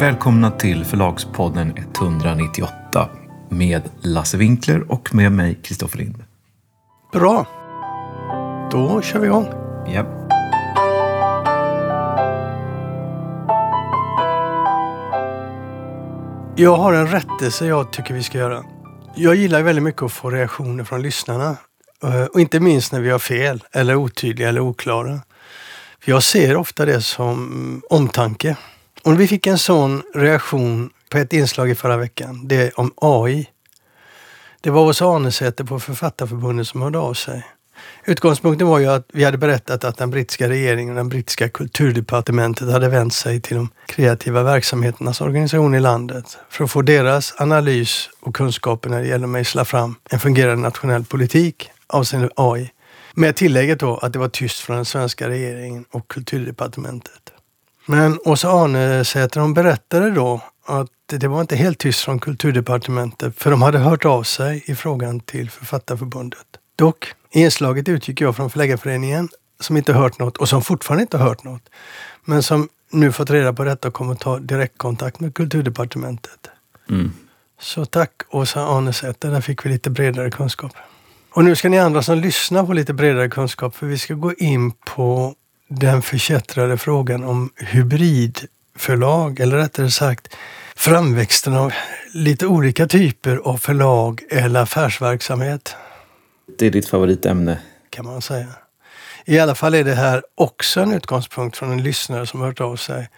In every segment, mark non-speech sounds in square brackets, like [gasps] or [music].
Välkomna till Förlagspodden 198 med Lasse Winkler och med mig Kristoffer Lind. Bra. Då kör vi igång. Ja. Jag har en rättelse jag tycker vi ska göra. Jag gillar väldigt mycket att få reaktioner från lyssnarna. Eh, och inte minst när vi har fel eller otydliga eller oklara. För jag ser ofta det som omtanke. Och vi fick en sån reaktion på ett inslag i förra veckan. Det om AI. Det var Åsa Anesäter på Författarförbundet som hörde av sig. Utgångspunkten var ju att vi hade berättat att den brittiska regeringen och den brittiska kulturdepartementet hade vänt sig till de kreativa verksamheternas organisation i landet för att få deras analys och kunskaper när det gäller att mejsla fram en fungerande nationell politik avseende AI. Med tillägget då att det var tyst från den svenska regeringen och kulturdepartementet. Men Åsa Anesäter hon berättade då att det var inte helt tyst från kulturdepartementet för de hade hört av sig i frågan till Författarförbundet. Dock, i inslaget utgick jag från Förläggarföreningen som inte hört något och som fortfarande inte hört något. Men som nu fått reda på detta och kommer ta direktkontakt med kulturdepartementet. Mm. Så tack Åsa Anesäter, där fick vi lite bredare kunskap. Och nu ska ni andra som lyssnar få lite bredare kunskap för vi ska gå in på den förkättrade frågan om hybridförlag, eller rättare sagt framväxten av lite olika typer av förlag eller affärsverksamhet. Det är ditt favoritämne. Kan man säga. I alla fall är det här också en utgångspunkt från en lyssnare som hört av sig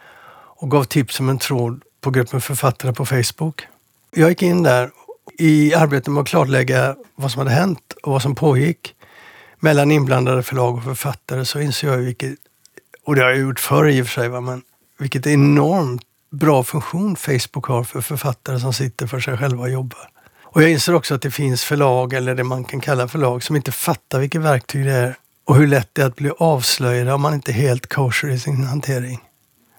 och gav tips om en tråd på gruppen författare på Facebook. Jag gick in där i arbetet med att klarlägga vad som hade hänt och vad som pågick mellan inblandade förlag och författare så inser jag vilket, och det har jag gjort förr i och för sig, va, men vilket enormt bra funktion Facebook har för författare som sitter för sig själva och jobbar. Och jag inser också att det finns förlag, eller det man kan kalla förlag, som inte fattar vilket verktyg det är och hur lätt det är att bli avslöjad om man inte är helt kosher i sin hantering.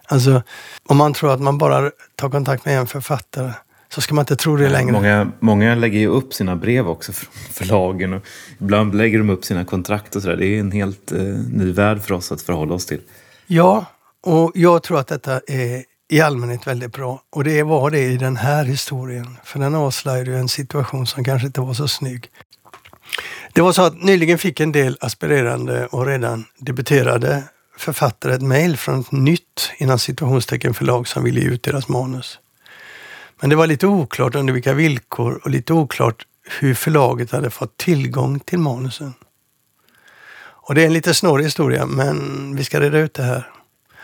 Alltså, om man tror att man bara tar kontakt med en författare så ska man inte tro det längre. Många, många lägger ju upp sina brev också från förlagen och ibland lägger de upp sina kontrakt och sådär. Det är en helt eh, ny värld för oss att förhålla oss till. Ja, och jag tror att detta är i allmänhet väldigt bra. Och det var det i den här historien. För den avslöjade ju en situation som kanske inte var så snygg. Det var så att nyligen fick en del aspirerande och redan debuterade författare ett mejl från ett nytt inom situationstecken förlag som ville ge ut deras manus. Men det var lite oklart under vilka villkor och lite oklart hur förlaget hade fått tillgång till manusen. Och det är en lite snårig historia, men vi ska reda ut det här.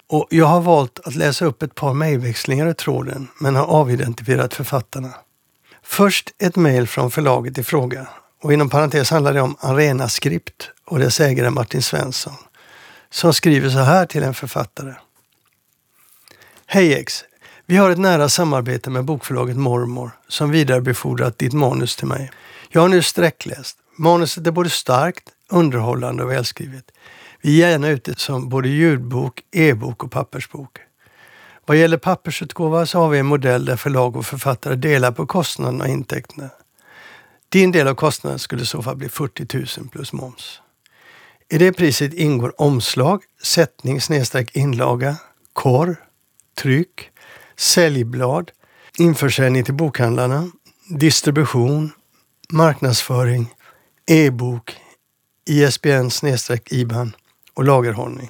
Och jag har valt att läsa upp ett par mejlväxlingar i tråden, men har avidentifierat författarna. Först ett mejl från förlaget i fråga. Och inom parentes handlar det om Arena Script och dess ägare Martin Svensson. Som skriver så här till en författare. Hej X! Vi har ett nära samarbete med bokförlaget Mormor som vidarebefordrat ditt manus till mig. Jag har nu sträckläst. Manuset är både starkt, underhållande och välskrivet. Vi ger gärna ut det som både ljudbok, e-bok och pappersbok. Vad gäller pappersutgåva så har vi en modell där förlag och författare delar på kostnaderna och intäkterna. Din del av kostnaden skulle i så fall bli 40 000 plus moms. I det priset ingår omslag, sättning snedstreck inlaga, korr, tryck, säljblad, införsäljning till bokhandlarna, distribution, marknadsföring, e-bok, ISBN IBAN och lagerhållning.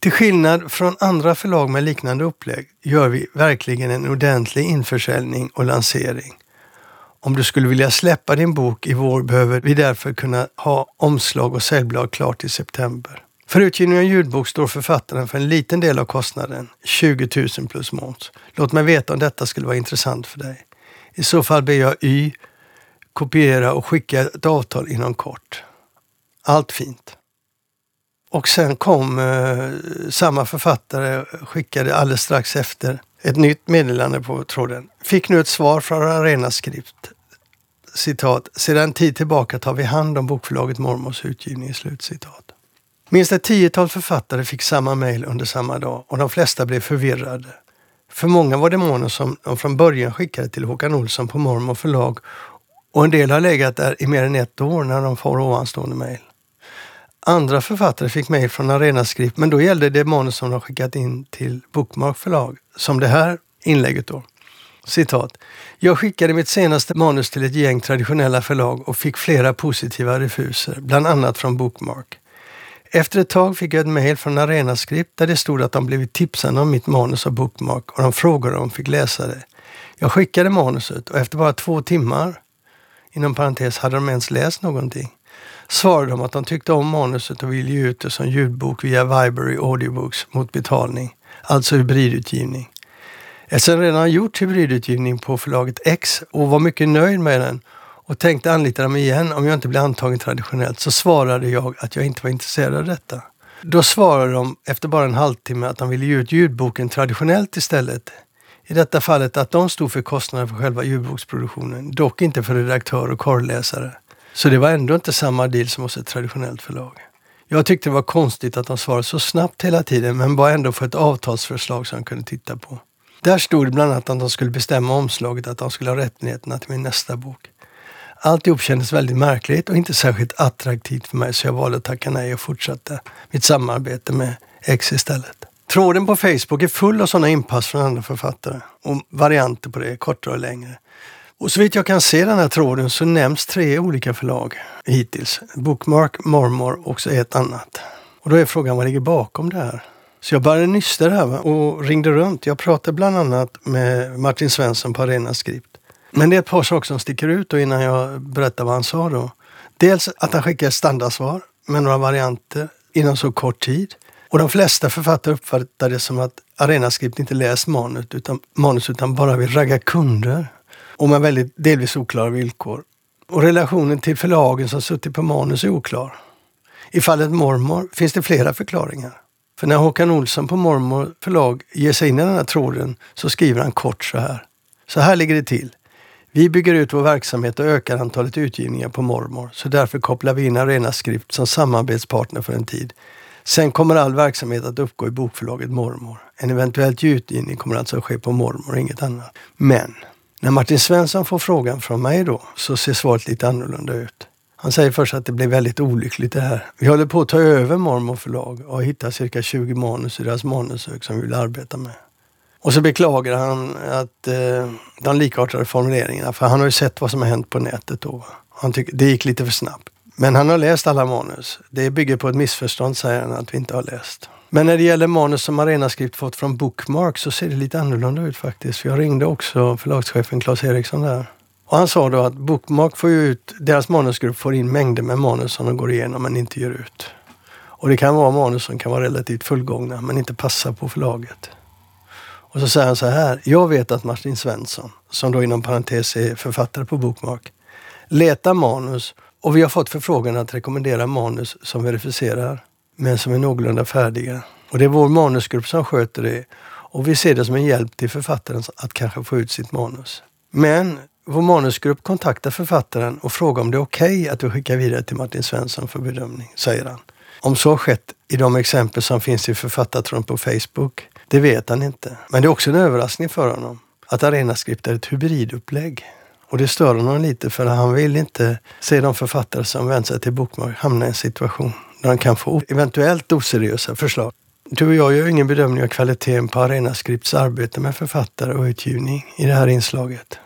Till skillnad från andra förlag med liknande upplägg gör vi verkligen en ordentlig införsäljning och lansering. Om du skulle vilja släppa din bok i vår behöver vi därför kunna ha omslag och säljblad klart i september. För utgivning av ljudbok står författaren för en liten del av kostnaden, 20 000 plus moms. Låt mig veta om detta skulle vara intressant för dig. I så fall ber jag Y kopiera och skicka ett avtal inom kort. Allt fint. Och sen kom eh, samma författare, skickade alldeles strax efter ett nytt meddelande på tråden. Fick nu ett svar från Arena Script. Citat. Sedan tid tillbaka tar vi hand om bokförlaget Mormors utgivning. Slutcitat. Minst ett tiotal författare fick samma mejl under samma dag och de flesta blev förvirrade. För många var det manus som de från början skickade till Håkan Olsson på Mormor förlag och en del har legat där i mer än ett år när de får ovanstående mejl. Andra författare fick mejl från Arenaskript men då gällde det manus som de skickat in till Bookmark förlag, som det här inlägget då. Citat. Jag skickade mitt senaste manus till ett gäng traditionella förlag och fick flera positiva refuser, bland annat från Bookmark. Efter ett tag fick jag ett mejl från Arenaskript där det stod att de blivit tipsade om mitt manus av Bookmark och de frågade om de fick läsa det. Jag skickade manuset och efter bara två timmar, inom parentes, hade de ens läst någonting, svarade de att de tyckte om manuset och ville ge ut det som ljudbok via Viberry Audiobooks mot betalning, alltså hybridutgivning. Eftersom jag redan gjort hybridutgivning på förlaget X och var mycket nöjd med den och tänkte anlita dem igen om jag inte blir antagen traditionellt så svarade jag att jag inte var intresserad av detta. Då svarade de efter bara en halvtimme att de ville ge ut ljudboken traditionellt istället. I detta fallet att de stod för kostnaden för själva ljudboksproduktionen, dock inte för redaktör och korrläsare. Så det var ändå inte samma deal som hos ett traditionellt förlag. Jag tyckte det var konstigt att de svarade så snabbt hela tiden men bara ändå få ett avtalsförslag som de kunde titta på. Där stod det bland annat att de skulle bestämma omslaget, att de skulle ha rättigheterna till min nästa bok. Alltihop kändes väldigt märkligt och inte särskilt attraktivt för mig så jag valde att tacka nej och fortsatte mitt samarbete med X istället. Tråden på Facebook är full av sådana inpass från andra författare och varianter på det, kortare och längre. Och så vitt jag kan se den här tråden så nämns tre olika förlag hittills. Bookmark, Mormor och så ett annat. Och då är frågan vad ligger bakom det här? Så jag började nysta det här och ringde runt. Jag pratade bland annat med Martin Svensson på Arena Skript. Men det är ett par saker som sticker ut och innan jag berättar vad han sa då. Dels att han skickade standardsvar med några varianter inom så kort tid. Och de flesta författare uppfattar det som att Arenaskript inte läst manus utan, manus utan bara vill ragga kunder. Och med väldigt delvis oklara villkor. Och relationen till förlagen som suttit på manus är oklar. I fallet Mormor finns det flera förklaringar. För när Håkan Olsson på Mormor förlag ger sig in i den här tråden så skriver han kort så här. Så här ligger det till. Vi bygger ut vår verksamhet och ökar antalet utgivningar på Mormor, så därför kopplar vi in Arena Skrift som samarbetspartner för en tid. Sen kommer all verksamhet att uppgå i bokförlaget Mormor. En eventuell utgivning kommer alltså att ske på Mormor, inget annat. Men när Martin Svensson får frågan från mig då så ser svaret lite annorlunda ut. Han säger först att det blir väldigt olyckligt det här. Vi håller på att ta över Mormor förlag och hittar cirka 20 manus i deras manushög som vi vill arbeta med. Och så beklagar han att eh, de likartade formuleringarna, för han har ju sett vad som har hänt på nätet då. Han tycker det gick lite för snabbt. Men han har läst alla manus. Det bygger på ett missförstånd, säger han, att vi inte har läst. Men när det gäller manus som Arenaskript fått från Bookmark så ser det lite annorlunda ut faktiskt. Jag ringde också förlagschefen Claes Eriksson där. Och han sa då att Bookmark får ju ut, deras manusgrupp får in mängder med manus som de går igenom men inte ger ut. Och det kan vara manus som kan vara relativt fullgångna men inte passar på förlaget. Och så säger han så här. Jag vet att Martin Svensson, som då inom parentes är författare på Bokmark, letar manus och vi har fått förfrågan att rekommendera manus som verificerar, men som är någorlunda färdiga. Och det är vår manusgrupp som sköter det och vi ser det som en hjälp till författaren att kanske få ut sitt manus. Men vår manusgrupp kontaktar författaren och frågar om det är okej okay att vi skickar vidare till Martin Svensson för bedömning, säger han. Om så har skett i de exempel som finns i författartron på Facebook det vet han inte. Men det är också en överraskning för honom att Arenaskript är ett hybridupplägg. Och det stör honom lite för han vill inte se de författare som vänder sig till Bokmark hamna i en situation där de kan få eventuellt oseriösa förslag. Du och jag gör ingen bedömning av kvaliteten på Arenaskripts arbete med författare och utgivning i det här inslaget.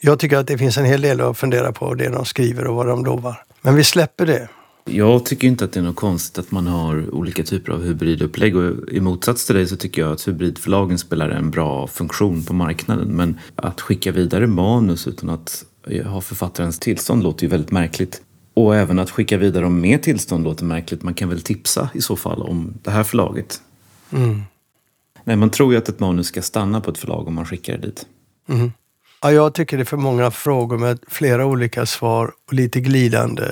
Jag tycker att det finns en hel del att fundera på det de skriver och vad de lovar. Men vi släpper det. Jag tycker inte att det är något konstigt att man har olika typer av hybridupplägg och i motsats till dig så tycker jag att hybridförlagen spelar en bra funktion på marknaden. Men att skicka vidare manus utan att ha författarens tillstånd låter ju väldigt märkligt. Och även att skicka vidare dem med tillstånd låter märkligt. Man kan väl tipsa i så fall om det här förlaget. Mm. Nej, man tror ju att ett manus ska stanna på ett förlag om man skickar det dit. Mm. Ja, jag tycker det är för många frågor med flera olika svar och lite glidande.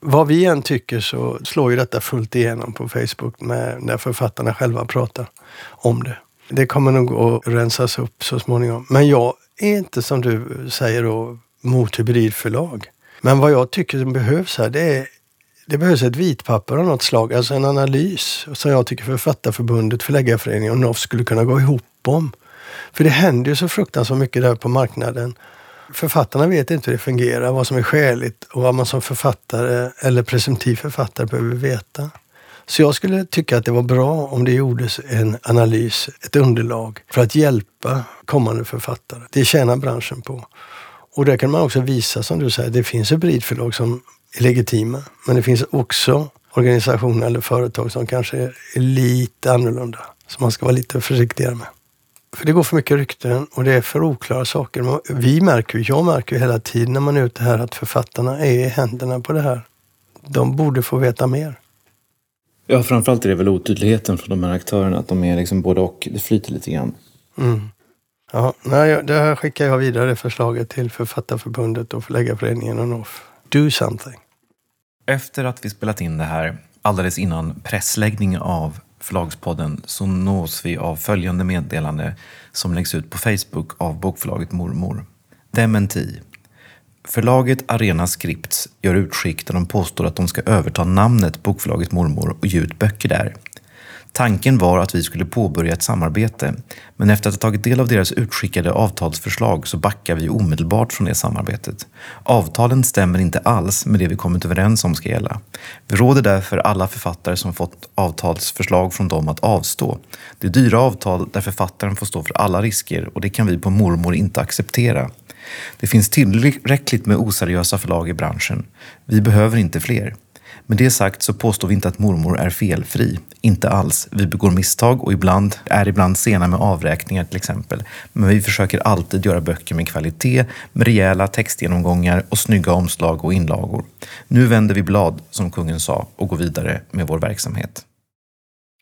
Vad vi än tycker så slår ju detta fullt igenom på Facebook med, när författarna själva pratar om det. Det kommer nog att rensas upp så småningom. Men jag är inte som du säger då mot hybridförlag. Men vad jag tycker som behövs här det är det behövs ett vitpapper av något slag, alltså en analys som jag tycker Författarförbundet, Förläggarföreningen och NOF skulle kunna gå ihop om. För det händer ju så fruktansvärt mycket där på marknaden. Författarna vet inte hur det fungerar, vad som är skäligt och vad man som författare eller presumtiv författare behöver veta. Så jag skulle tycka att det var bra om det gjordes en analys, ett underlag för att hjälpa kommande författare. Det tjänar branschen på. Och där kan man också visa, som du säger, det finns hybridförlag som är legitima. Men det finns också organisationer eller företag som kanske är lite annorlunda. Som man ska vara lite försiktigare med. För det går för mycket rykten och det är för oklara saker. Vi märker, jag märker ju hela tiden när man är ute här att författarna är i händerna på det här. De borde få veta mer. Ja, framförallt är det väl otydligheten från de här aktörerna. Att de är liksom både och. Det flyter lite grann. Mm. Ja, nej, det här skickar jag vidare förslaget till Författarförbundet och Förläggarföreningen och NOF. Do something. Efter att vi spelat in det här, alldeles innan pressläggning av Förlagspodden, så nås vi av följande meddelande som läggs ut på Facebook av bokförlaget Mormor. Dementi. Förlaget Arena Scripts gör utskick där de påstår att de ska överta namnet Bokförlaget Mormor och ge ut böcker där. Tanken var att vi skulle påbörja ett samarbete, men efter att ha tagit del av deras utskickade avtalsförslag så backar vi omedelbart från det samarbetet. Avtalen stämmer inte alls med det vi kommit överens om ska gälla. Vi råder därför alla författare som fått avtalsförslag från dem att avstå. Det är dyra avtal där författaren får stå för alla risker och det kan vi på Mormor inte acceptera. Det finns tillräckligt med oseriösa förlag i branschen. Vi behöver inte fler. Med det sagt så påstår vi inte att mormor är felfri. Inte alls. Vi begår misstag och ibland är ibland sena med avräkningar till exempel. Men vi försöker alltid göra böcker med kvalitet, med rejäla textgenomgångar och snygga omslag och inlagor. Nu vänder vi blad, som kungen sa, och går vidare med vår verksamhet.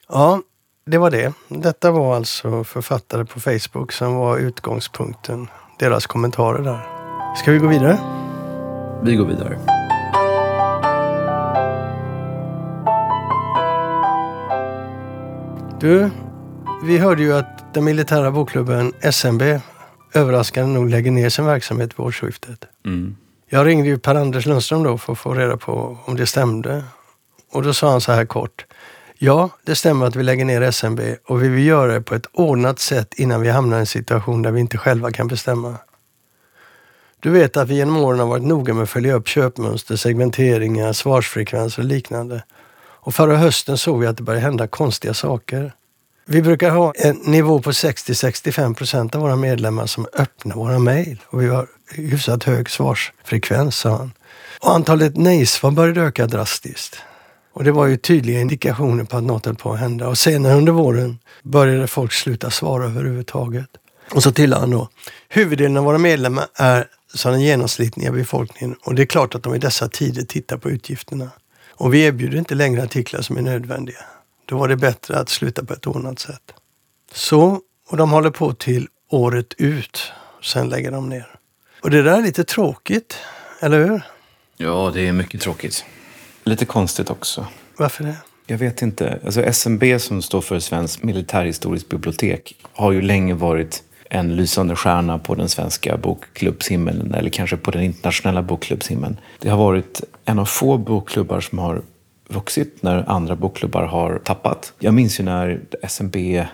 Ja, det var det. Detta var alltså författare på Facebook som var utgångspunkten. Deras kommentarer där. Ska vi gå vidare? Vi går vidare. Du, vi hörde ju att den militära bokklubben SMB överraskande nog lägger ner sin verksamhet vid årsskiftet. Mm. Jag ringde ju Per-Anders Lundström då för att få reda på om det stämde. Och då sa han så här kort. Ja, det stämmer att vi lägger ner SMB och vi vill göra det på ett ordnat sätt innan vi hamnar i en situation där vi inte själva kan bestämma. Du vet att vi genom åren har varit noga med att följa upp köpmönster, segmenteringar, svarsfrekvenser och liknande. Och förra hösten såg vi att det började hända konstiga saker. Vi brukar ha en nivå på 60-65 procent av våra medlemmar som öppnar våra mejl. Och vi har hyfsat hög svarsfrekvens, sa han. Och antalet nej-svar började öka drastiskt. Och det var ju tydliga indikationer på att något höll på att hända. Och senare under våren började folk sluta svara överhuvudtaget. Och så tillade han då, huvuddelen av våra medlemmar är som den genomsnittliga befolkningen och det är klart att de i dessa tider tittar på utgifterna. Och vi erbjuder inte längre artiklar som är nödvändiga. Då var det bättre att sluta på ett ordnat sätt. Så, och de håller på till året ut. Sen lägger de ner. Och det där är lite tråkigt, eller hur? Ja, det är mycket tråkigt. Lite konstigt också. Varför det? Jag vet inte. Alltså SMB som står för Svenskt militärhistoriskt bibliotek har ju länge varit en lysande stjärna på den svenska bokklubbshimlen eller kanske på den internationella bokklubbshimlen. Det har varit en av få bokklubbar som har vuxit när andra bokklubbar har tappat. Jag minns ju när SMB eh,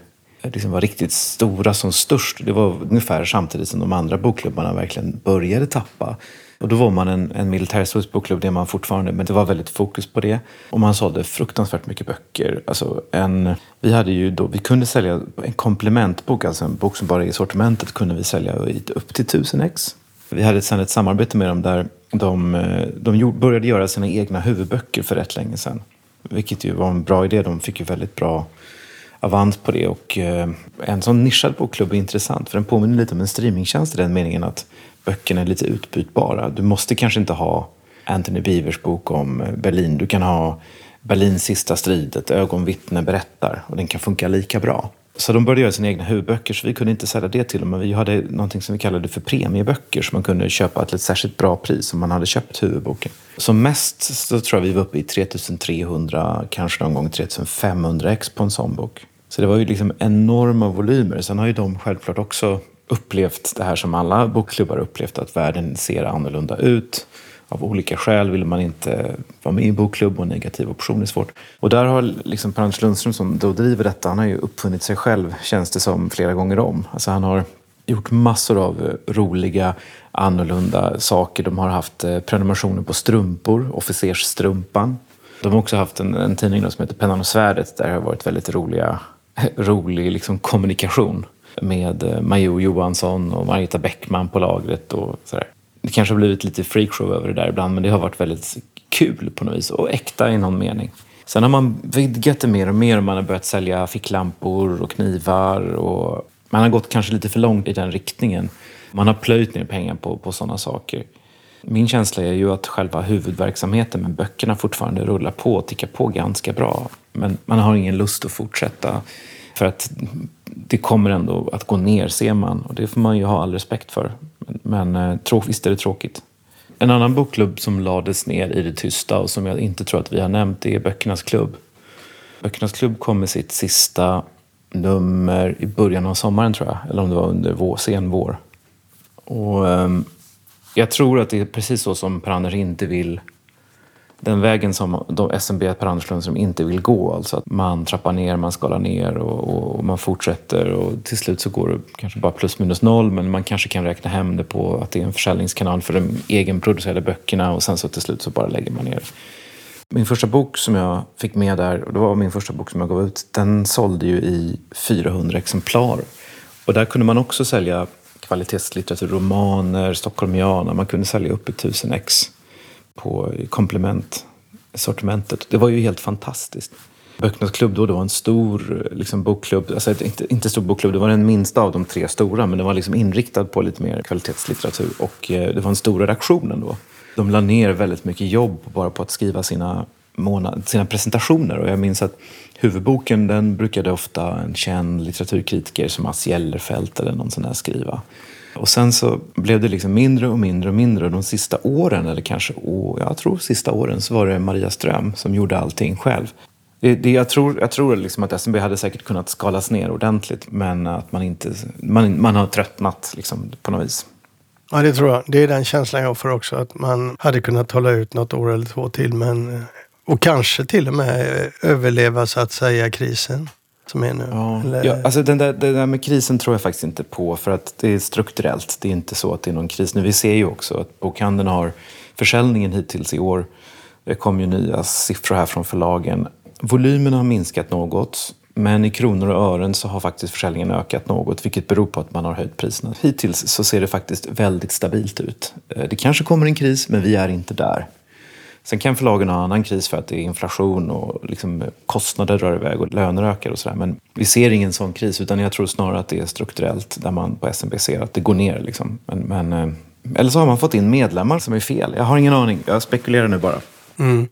liksom var riktigt stora som störst. Det var ungefär samtidigt som de andra bokklubbarna verkligen började tappa. Och då var man en, en militärhistorisk bokklubb, det är man fortfarande, men det var väldigt fokus på det. Och man sålde fruktansvärt mycket böcker. Alltså en, vi, hade ju då, vi kunde sälja en komplementbok, alltså en bok som bara är i sortimentet, kunde vi sälja upp till tusen ex. Vi hade sedan ett samarbete med dem där de, de började göra sina egna huvudböcker för rätt länge sedan. Vilket ju var en bra idé. De fick ju väldigt bra avans på det. Och eh, en sån nischad bokklubb är intressant för den påminner lite om en streamingtjänst i den meningen att böckerna är lite utbytbara. Du måste kanske inte ha Anthony Beavers bok om Berlin. Du kan ha Berlins sista strid, ett ögonvittne berättar och den kan funka lika bra. Så de började göra sina egna huvudböcker så vi kunde inte sälja det till dem. Men vi hade någonting som vi kallade för premieböcker som man kunde köpa till ett särskilt bra pris om man hade köpt huvudboken. Som mest så tror jag vi var uppe i 3300, kanske någon gång 3500 ex på en sån bok. Så det var ju liksom enorma volymer. Sen har ju de självklart också upplevt det här som alla bokklubbar upplevt, att världen ser annorlunda ut. Av olika skäl vill man inte vara med i en bokklubb och negativ option är svårt. Och där har liksom Per-Anders Lundström som då driver detta, han har ju uppfunnit sig själv, känns det som, flera gånger om. Alltså han har gjort massor av roliga, annorlunda saker. De har haft eh, prenumerationer på strumpor, officersstrumpan. De har också haft en, en tidning som heter Pennan och svärdet där det har varit väldigt roliga, [laughs] rolig liksom kommunikation med Majo Major Johansson och Marita Bäckman på lagret och sådär. Det kanske har blivit lite freakshow över det där ibland men det har varit väldigt kul på något vis och äkta i någon mening. Sen har man vidgat det mer och mer och man har börjat sälja ficklampor och knivar och man har gått kanske lite för långt i den riktningen. Man har plöjt ner pengar på, på sådana saker. Min känsla är ju att själva huvudverksamheten med böckerna fortfarande rullar på och tickar på ganska bra. Men man har ingen lust att fortsätta för att det kommer ändå att gå ner ser man och det får man ju ha all respekt för. Men, eh, men trå, visst är det tråkigt. En annan bokklubb som lades ner i det tysta och som jag inte tror att vi har nämnt det är Böckernas klubb. Böckernas klubb kom med sitt sista nummer i början av sommaren tror jag, eller om det var under vår, sen vår. Och, um, jag tror att det är precis så som Per-Anders inte vill den vägen som de SMB Per Anders Lundström inte vill gå. Alltså att man trappar ner, man skalar ner och, och, man fortsätter och till slut så går det kanske bara plus minus noll men man kanske kan räkna hem det på att det är en försäljningskanal för de egenproducerade böckerna och sen så till slut så bara lägger man ner. Min första bok som jag fick med där, och det var min första bok som jag gav ut, den sålde ju i 400 exemplar. Och där kunde man också sälja kvalitetslitteratur, romaner, stockholmiana, man kunde sälja upp i 1000 ex på komplementsortimentet. Det var ju helt fantastiskt. Böckernas klubb då, det var en stor liksom, bokklubb, alltså inte, inte stor bokklubb, det var den minsta av de tre stora men den var liksom inriktad på lite mer kvalitetslitteratur och eh, det var en stor redaktion ändå. De la ner väldigt mycket jobb bara på att skriva sina, månad, sina presentationer och jag minns att huvudboken den brukade ofta en känd litteraturkritiker som Mats Gellerfelt eller någon sån där skriva. Och sen så blev det liksom mindre och mindre och mindre. De sista åren, eller kanske oh, jag tror sista åren, så var det Maria Ström som gjorde allting själv. Det, det, jag tror, jag tror liksom att SMB hade säkert kunnat skalas ner ordentligt men att man, inte, man, man har tröttnat liksom, på något vis. Ja, det tror jag. Det är den känslan jag får också. Att man hade kunnat hålla ut något år eller två till. Men, och kanske till och med överleva så att säga krisen som är nu? Ja, ja alltså den där, det där med krisen tror jag faktiskt inte på för att det är strukturellt. Det är inte så att det är någon kris nu. Vi ser ju också att bokhandeln har försäljningen hittills i år. Det kom ju nya siffror här från förlagen. Volymen har minskat något. Men i kronor och ören så har faktiskt försäljningen ökat något vilket beror på att man har höjt priserna. Hittills så ser det faktiskt väldigt stabilt ut. Eh, det kanske kommer en kris men vi är inte där. Sen kan förlagen ha annan kris för att det är inflation och liksom kostnader drar iväg och löner ökar och sådär. Men vi ser ingen sån kris utan jag tror snarare att det är strukturellt där man på SMB ser att det går ner. Liksom. Men, men, eh, eller så har man fått in medlemmar som är fel. Jag har ingen aning. Jag spekulerar nu bara. Mm.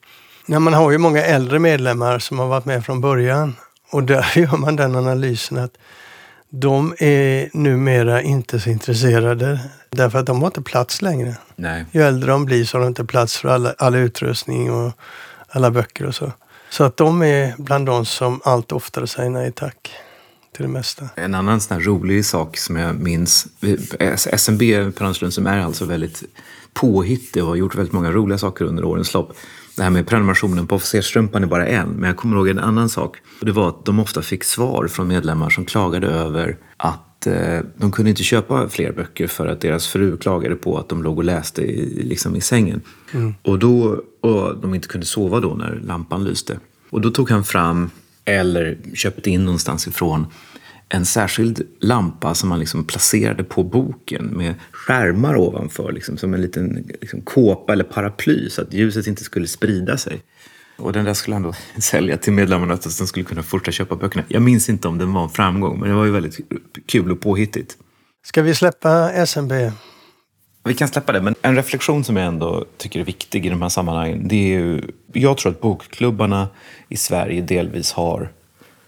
Ja, man har ju många äldre medlemmar som har varit med från början och där [laughs] gör man den analysen att de är numera inte så intresserade därför att de har inte plats längre. Nej. Ju äldre de blir så har de inte plats för alla, all utrustning och alla böcker och så. Så att de är bland de som allt oftare säger nej tack till det mesta. En annan sån rolig sak som jag minns. SMB Pranslund som är alltså väldigt påhittig och har gjort väldigt många roliga saker under årens lopp. Det här med prenumerationen på officersstrumpan är bara en, men jag kommer ihåg en annan sak. Det var att de ofta fick svar från medlemmar som klagade över att eh, de kunde inte köpa fler böcker för att deras fru klagade på att de låg och läste i, liksom i sängen. Mm. Och, då, och de inte kunde sova då när lampan lyste. Och då tog han fram, eller köpte in någonstans ifrån, en särskild lampa som man liksom placerade på boken med skärmar ovanför, liksom, som en liten liksom, kåpa eller paraply så att ljuset inte skulle sprida sig. Och den där skulle han då [laughs] sälja till medlemmarna så att de skulle kunna fortsätta köpa böckerna. Jag minns inte om den var en framgång, men det var ju väldigt kul och påhittigt. Ska vi släppa SMB? Vi kan släppa det, men en reflektion som jag ändå tycker är viktig i de här sammanhangen, det är ju, jag tror att bokklubbarna i Sverige delvis har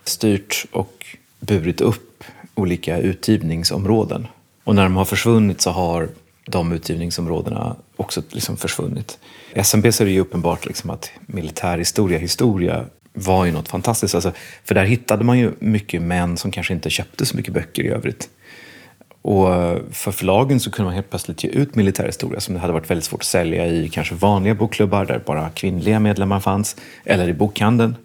styrt och burit upp olika utgivningsområden. Och när de har försvunnit så har de utgivningsområdena också liksom försvunnit. I SMB så är det ju uppenbart liksom att militärhistoria, historia var ju något fantastiskt. Alltså, för där hittade man ju mycket män som kanske inte köpte så mycket böcker i övrigt. Och för förlagen så kunde man helt plötsligt ge ut militärhistoria som det hade varit väldigt svårt att sälja i kanske vanliga bokklubbar där bara kvinnliga medlemmar fanns, eller i bokhandeln.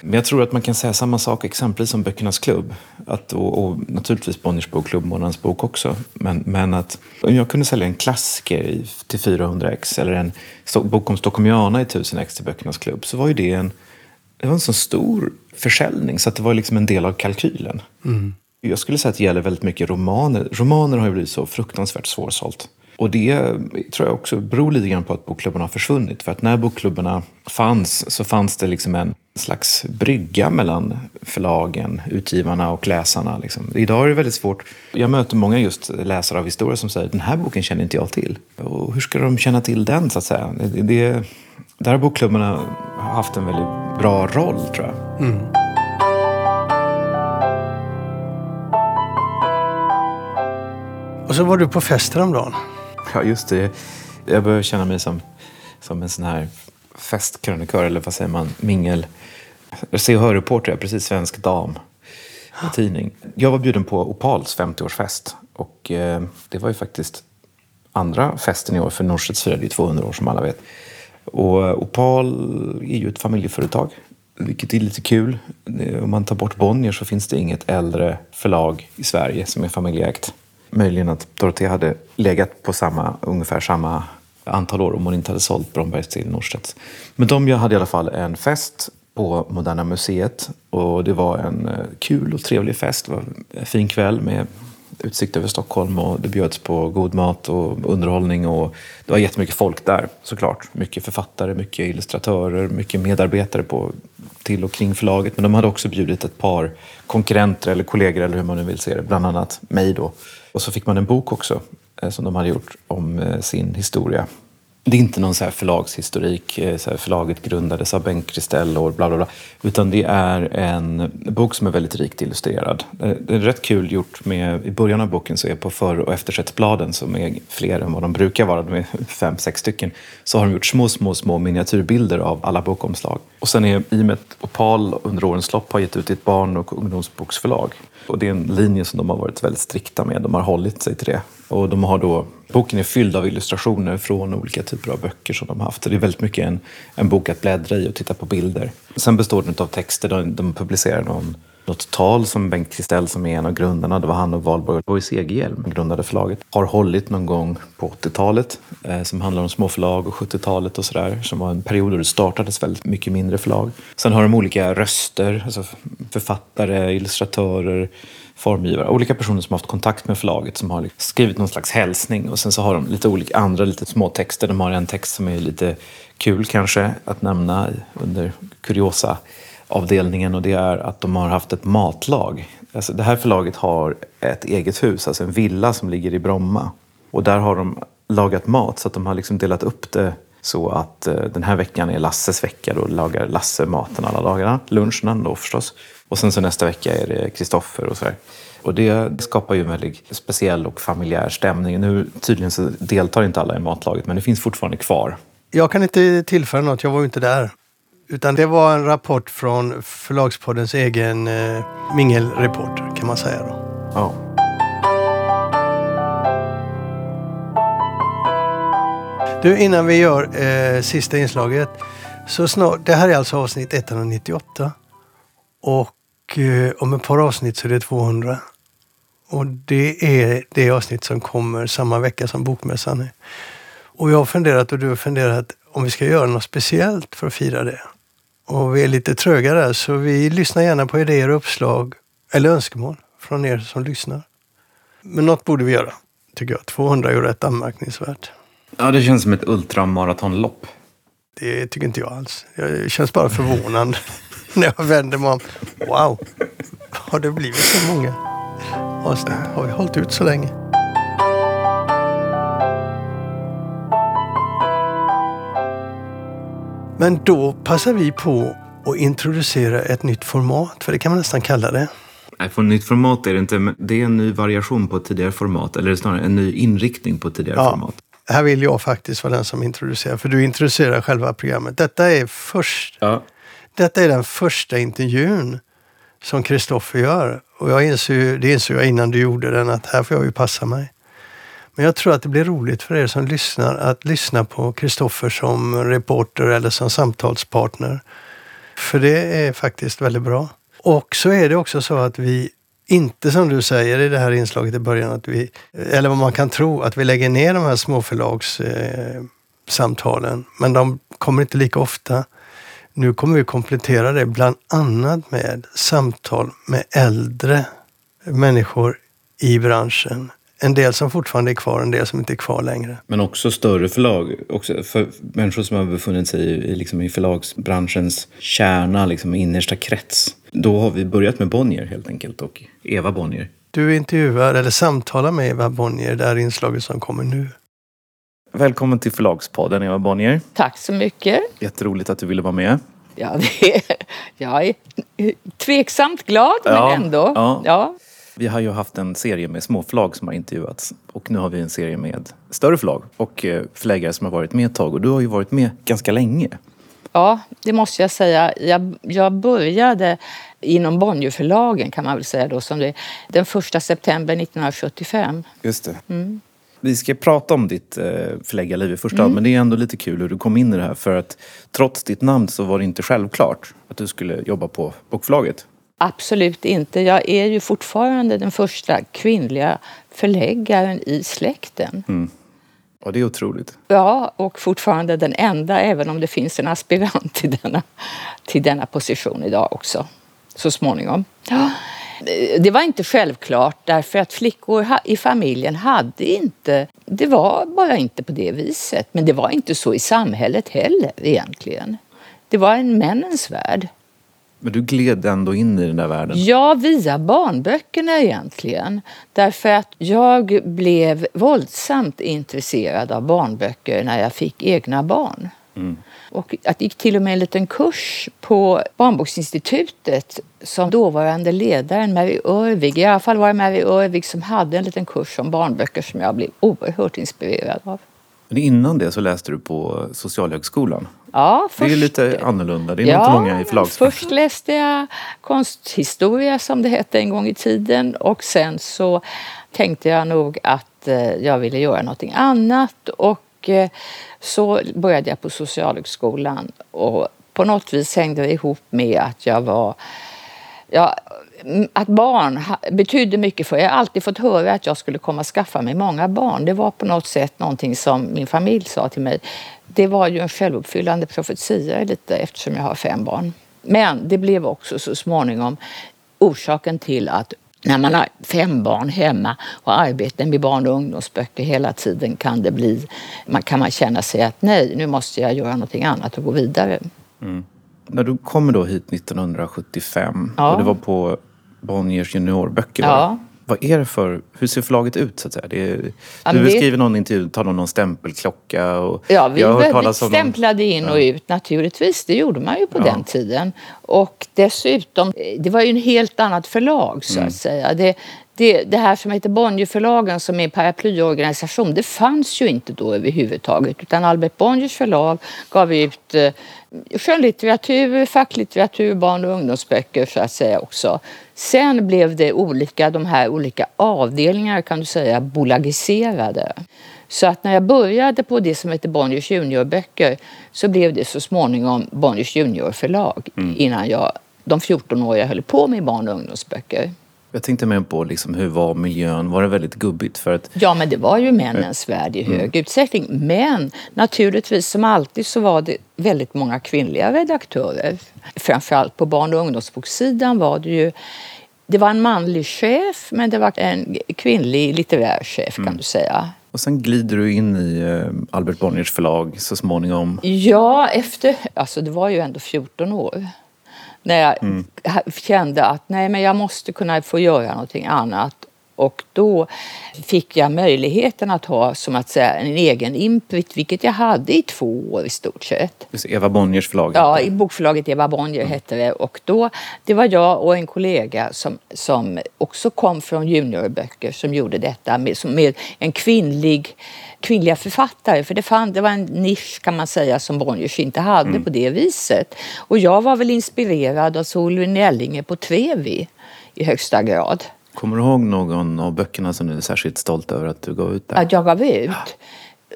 Men jag tror att man kan säga samma sak exempelvis som Böckernas klubb. Att, och, och naturligtvis Bonniers bokklubb, Månadens bok också. Men, men att om jag kunde sälja en klassiker i, till 400 ex eller en bok om Stockholmiana i 1000 ex till Böckernas klubb så var ju det en, det var en så stor försäljning så att det var liksom en del av kalkylen. Mm. Jag skulle säga att det gäller väldigt mycket romaner. Romaner har ju blivit så fruktansvärt svårsålt. Och det tror jag också beror lite grann på att bokklubbarna har försvunnit. För att när bokklubbarna fanns så fanns det liksom en slags brygga mellan förlagen, utgivarna och läsarna. Liksom. Idag är det väldigt svårt. Jag möter många just läsare av historia som säger den här boken känner inte jag till. Och hur ska de känna till den så att säga? Det, det, där har bokklubbarna haft en väldigt bra roll tror jag. Mm. Och så var du på fest häromdagen. Ja, just det. Jag börjar känna mig som, som en sån här festkrönikör, eller vad säger man, mingel... Se och hör-reporter, precis svensk dam tidning. Jag var bjuden på Opals 50-årsfest och eh, det var ju faktiskt andra festen i år, för Norstedts firade ju 200 år som alla vet. Och eh, Opal är ju ett familjeföretag, vilket är lite kul. Eh, om man tar bort Bonnier så finns det inget äldre förlag i Sverige som är familjeägt möjligen att Dorotea hade legat på samma, ungefär samma antal år om hon inte hade sålt Brombergs till Norstedts. Men de hade i alla fall en fest på Moderna Museet och det var en eh, kul och trevlig fest. Det var en fin kväll med utsikt över Stockholm och det bjöds på god mat och underhållning och det var jättemycket folk där såklart. Mycket författare, mycket illustratörer, mycket medarbetare på, till och kring förlaget. Men de hade också bjudit ett par konkurrenter eller kollegor eller hur man nu vill se det, bland annat mig då och så fick man en bok också eh, som de hade gjort om eh, sin historia. Det är inte någon så här förlagshistorik, eh, så här förlaget grundades av Bengt Kristell och bla bla bla. Utan det är en bok som är väldigt rikt illustrerad. Det är rätt kul gjort med, i början av boken så är på för och eftersättsbladen som är fler än vad de brukar vara, de är [laughs] fem, sex stycken. Så har de gjort små, små, små miniatyrbilder av alla bokomslag. Och sen är, i och med att Opal under årens lopp har gett ut ett barn och ungdomsboksförlag och det är en linje som de har varit väldigt strikta med. De har hållit sig till det. Och de har då, boken är fylld av illustrationer från olika typer av böcker som de har haft. Det är väldigt mycket en, en bok att bläddra i och titta på bilder. Sen består den av texter. De, de publicerar någon något tal som Bengt Kristell som är en av grundarna, det var han och Valborg Borg Segerhjelm, grundade förlaget, har hållit någon gång på 80-talet eh, som handlar om småförlag och 70-talet och sådär. Som var en period då det startades väldigt mycket mindre förlag. Sen har de olika röster, alltså författare, illustratörer, formgivare, olika personer som har haft kontakt med förlaget som har liksom skrivit någon slags hälsning och sen så har de lite olika andra lite små texter. De har en text som är lite kul kanske att nämna under kuriosa avdelningen och det är att de har haft ett matlag. Alltså det här förlaget har ett eget hus, alltså en villa som ligger i Bromma. Och där har de lagat mat så att de har liksom delat upp det så att eh, den här veckan är Lasses vecka. Då lagar Lasse maten alla dagarna. Lunchen då förstås. Och sen så nästa vecka är det Kristoffer och sådär. Och det skapar ju en väldigt speciell och familjär stämning. Nu tydligen så deltar inte alla i matlaget men det finns fortfarande kvar. Jag kan inte tillföra något, jag var ju inte där. Utan det var en rapport från Förlagspoddens egen eh, mingelreporter kan man säga. Då. Ja. Du, innan vi gör eh, sista inslaget. Så snart, det här är alltså avsnitt 198. Och eh, om ett par avsnitt så är det 200. Och det är det avsnitt som kommer samma vecka som Bokmässan är. Och jag har funderat och du har funderat om vi ska göra något speciellt för att fira det. Och vi är lite tröga där så vi lyssnar gärna på idéer och uppslag eller önskemål från er som lyssnar. Men något borde vi göra, tycker jag. 200 är ju rätt anmärkningsvärt. Ja, det känns som ett ultramaratonlopp. Det tycker inte jag alls. Jag känns bara förvånad [laughs] när jag vänder mig om. Wow, har det blivit så många avsnitt? Har vi hållit ut så länge? Men då passar vi på att introducera ett nytt format, för det kan man nästan kalla det. Nej, för nytt format är det inte. Det är en ny variation på ett tidigare format. Eller snarare en ny inriktning på ett tidigare ja, format. Här vill jag faktiskt vara den som introducerar, för du introducerar själva programmet. Detta är, först, ja. detta är den första intervjun som Kristoffer gör. Och jag insåg, det insåg jag innan du gjorde den, att här får jag ju passa mig. Men jag tror att det blir roligt för er som lyssnar att lyssna på Kristoffer som reporter eller som samtalspartner. För det är faktiskt väldigt bra. Och så är det också så att vi inte som du säger i det här inslaget i början, att vi, eller vad man kan tro, att vi lägger ner de här småförlagssamtalen. Eh, men de kommer inte lika ofta. Nu kommer vi komplettera det bland annat med samtal med äldre människor i branschen. En del som fortfarande är kvar, en del som inte är kvar längre. Men också större förlag, också för människor som har befunnit sig i, liksom i förlagsbranschens kärna, liksom innersta krets. Då har vi börjat med Bonnier helt enkelt och Eva Bonnier. Du intervjuar eller samtalar med Eva Bonnier, det här inslaget som kommer nu. Välkommen till Förlagspodden Eva Bonnier. Tack så mycket. Jätteroligt att du ville vara med. Ja, det är, jag är tveksamt glad ja, men ändå. Ja. ja. Vi har ju haft en serie med småförlag som har intervjuats och nu har vi en serie med större förlag och eh, förläggare som har varit med ett tag och du har ju varit med ganska länge. Ja, det måste jag säga. Jag, jag började inom Bonnierförlagen kan man väl säga då, som det, den första september 1975. Just det. Mm. Vi ska prata om ditt eh, förläggarliv i första hand, mm. men det är ändå lite kul hur du kom in i det här. För att trots ditt namn så var det inte självklart att du skulle jobba på bokförlaget. Absolut inte. Jag är ju fortfarande den första kvinnliga förläggaren i släkten. Mm. Ja, det är otroligt. Ja, och fortfarande den enda, även om det finns en aspirant till denna, till denna position idag också, så småningom. Ja. Det var inte självklart därför att flickor i familjen hade inte... Det var bara inte på det viset. Men det var inte så i samhället heller egentligen. Det var en männens värld. Men du gled ändå in i den där världen? Ja, via barnböckerna egentligen. Därför att jag blev våldsamt intresserad av barnböcker när jag fick egna barn. Mm. Och jag gick till och med en liten kurs på Barnboksinstitutet som dåvarande ledaren Mary Örvig, i alla fall var det Mary Örvig som hade en liten kurs om barnböcker som jag blev oerhört inspirerad av. Men innan det så läste du på Socialhögskolan. Ja, först, det är lite annorlunda. Det är ja, inte många i förlagsbranschen. Först läste jag konsthistoria som det hette en gång i tiden och sen så tänkte jag nog att eh, jag ville göra någonting annat och eh, så började jag på Socialhögskolan och på något vis hängde det ihop med att jag var Ja, att barn betydde mycket för Jag har alltid fått höra att jag skulle komma och skaffa mig många barn. Det var på något sätt någonting som min familj sa till mig. Det var ju en självuppfyllande profetia lite eftersom jag har fem barn. Men det blev också så småningom orsaken till att när man har fem barn hemma och arbetar med barn och ungdomsböcker hela tiden kan det bli, man kan man känna sig att nej, nu måste jag göra någonting annat och gå vidare. Mm. När du kommer då hit 1975 ja. och det var på Bonniers juniorböcker. Ja. Vad är det för, hur ser förlaget ut så att säga? Det ja, du beskriver det... någon intervju, tar någon stämpelklocka och... Ja, vi jag har stämplade någon... in och ut naturligtvis. Det gjorde man ju på ja. den tiden. Och dessutom, det var ju en helt annat förlag så mm. att säga. Det, det, det, här som heter Bonnierförlagen som är en paraplyorganisation, det fanns ju inte då överhuvudtaget. Utan Albert Bonniers förlag gav ut eh, skönlitteratur, facklitteratur, barn och ungdomsböcker så att säga också. Sen blev det olika, de här olika avdelningarna kan du säga bolagiserade. Så att när jag började på det som heter Bonniers juniorböcker så blev det så småningom Bonniers juniorförlag mm. innan jag, de 14 år jag höll på med barn och ungdomsböcker. Jag tänkte mer på liksom, hur var miljön? Var det väldigt gubbigt? För att... Ja, men det var ju männens mm. värld i hög mm. utsträckning. Men naturligtvis, som alltid, så var det väldigt många kvinnliga redaktörer. Framförallt på barn och ungdomsboksidan var det ju det var en manlig chef, men det var en kvinnlig litterär chef mm. kan du säga. Och sen glider du in i eh, Albert Bonniers förlag så småningom. Ja, efter... Alltså det var ju ändå 14 år. När jag mm. kände att nej, men jag måste kunna få göra någonting annat. Och då fick jag möjligheten att ha som att säga en egen input, vilket jag hade i två år i stort sett. Eva Bonniers förlag? Ja, i bokförlaget Eva Bonnier mm. hette det. Och då, det var jag och en kollega som, som också kom från juniorböcker som gjorde detta med, med en kvinnlig kvinnliga författare. För det, fann, det var en nisch kan man säga som Bonniers inte hade mm. på det viset. Och jag var väl inspirerad av Solveig Nellinge på Trevi i högsta grad. Kommer du ihåg någon av böckerna som du är särskilt stolt över att du gav ut? Där? Att jag gav ut?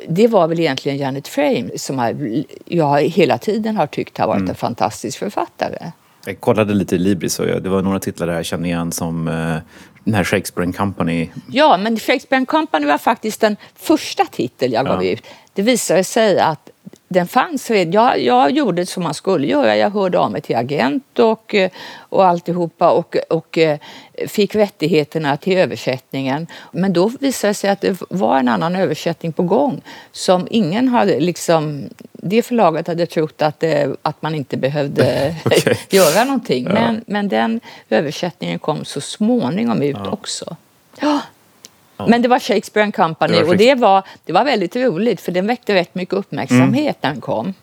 det var väl egentligen Janet Frame som jag hela tiden har tyckt har varit mm. en fantastisk författare. Jag kollade lite i Libris och det var några titlar där jag kände igen som eh, den här Shakespeare and Company. Ja, men Shakespeare and Company var faktiskt den första titel jag gav ja. ut. Det visade sig att den fanns redan. Jag, jag gjorde som man skulle göra. Jag hörde av mig till agent och, och alltihopa och, och eh, fick rättigheterna till översättningen. Men då visade det sig att det var en annan översättning på gång som ingen hade liksom... Det förlaget hade trott att, det, att man inte behövde [laughs] okay. [laughs] göra någonting. Ja. Men, men den översättningen kom så småningom ut ja. också. Ja, men det var Shakespeare and Company det och det var, det var väldigt roligt för den väckte rätt mycket uppmärksamhet när den kom.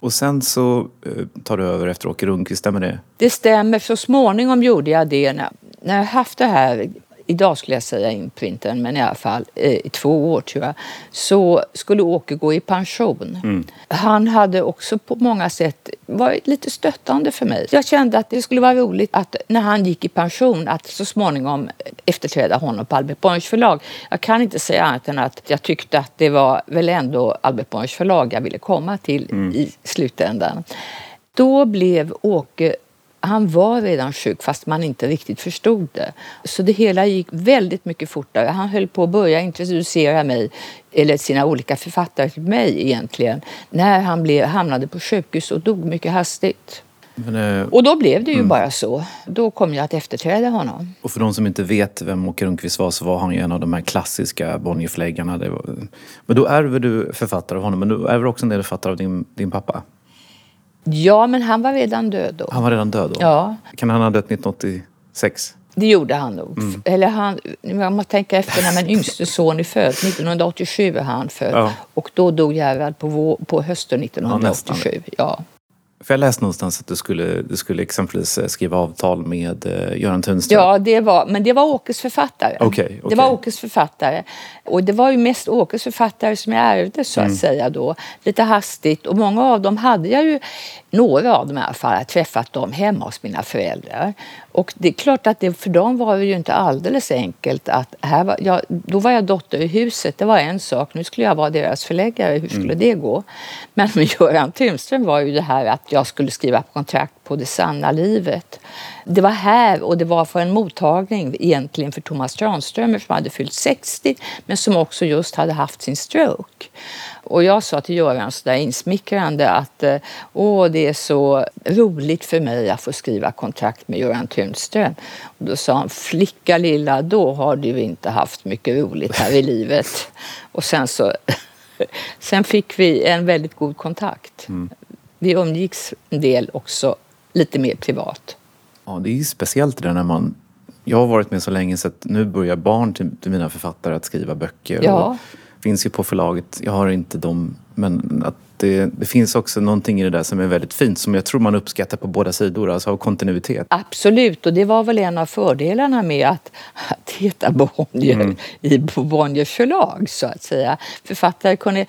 Och sen så eh, tar du över efter Åke Rundqvist, stämmer det? Det stämmer. Så småningom gjorde jag det när, när jag haft det här idag skulle jag säga imprinten, men i alla fall eh, i två år tror jag, så skulle Åke gå i pension. Mm. Han hade också på många sätt varit lite stöttande för mig. Jag kände att det skulle vara roligt att när han gick i pension att så småningom efterträda honom på Albert Bonniers förlag. Jag kan inte säga annat än att jag tyckte att det var väl ändå Albert Bonniers förlag jag ville komma till mm. i slutändan. Då blev Åke han var redan sjuk fast man inte riktigt förstod det. Så det hela gick väldigt mycket fortare. Han höll på att börja introducera mig, eller sina olika författare till mig egentligen, när han blev, hamnade på sjukhus och dog mycket hastigt. Men, eh, och då blev det ju mm. bara så. Då kom jag att efterträda honom. Och för de som inte vet vem Åke Rundqvist var så var han ju en av de här klassiska Bonnierförläggarna. Men då ärver du författare av honom, men du ärver också en del författare av din, din pappa? Ja, men han var redan död då. Han var redan död då? Ja. Kan han ha dött 1986? Det gjorde han nog. Mm. Eller han, jag måste tänka efter när min yngste son är född. 1987 är han född. Ja. Och då dog Gerhard på, på hösten 1987. Ja, för jag läste någonstans att du skulle, du skulle exempelvis eh, skriva avtal med uh, Göran Tunström. Ja, det var, men det var Åkes författare. Okay, okay. Det var Åkes författare. Och det var ju mest Åkes författare som jag ärvde så att mm. säga då. Lite hastigt. Och många av dem hade jag ju, några av dem i alla fall, träffat dem hemma hos mina föräldrar. Och det är klart att det, för dem var det ju inte alldeles enkelt att här var, jag, då var jag dotter i huset, det var en sak. Nu skulle jag vara deras förläggare, hur skulle mm. det gå? Men med [laughs] Göran Tunström var ju det här att jag skulle skriva kontrakt på det sanna livet. Det var här och det var för en mottagning egentligen för Thomas Tranströmer som hade fyllt 60 men som också just hade haft sin stroke. Och jag sa till Göran så där insmickrande att eh, åh, det är så roligt för mig att få skriva kontrakt med Göran Tunström. Och då sa han, flicka lilla, då har du inte haft mycket roligt här i [laughs] livet. Och sen så [laughs] Sen fick vi en väldigt god kontakt. Mm. Vi umgicks en del också, lite mer privat. Ja, det är speciellt det där när man... Jag har varit med så länge så att nu börjar barn till, till mina författare att skriva böcker. Ja. Och finns ju på förlaget. Jag har inte dem. Men att det, det, finns också någonting i det där som är väldigt fint som jag tror man uppskattar på båda sidor, alltså av kontinuitet. Absolut, och det var väl en av fördelarna med att, att heta Bonnier mm. i Bonniers förlag så att säga. Författare kunde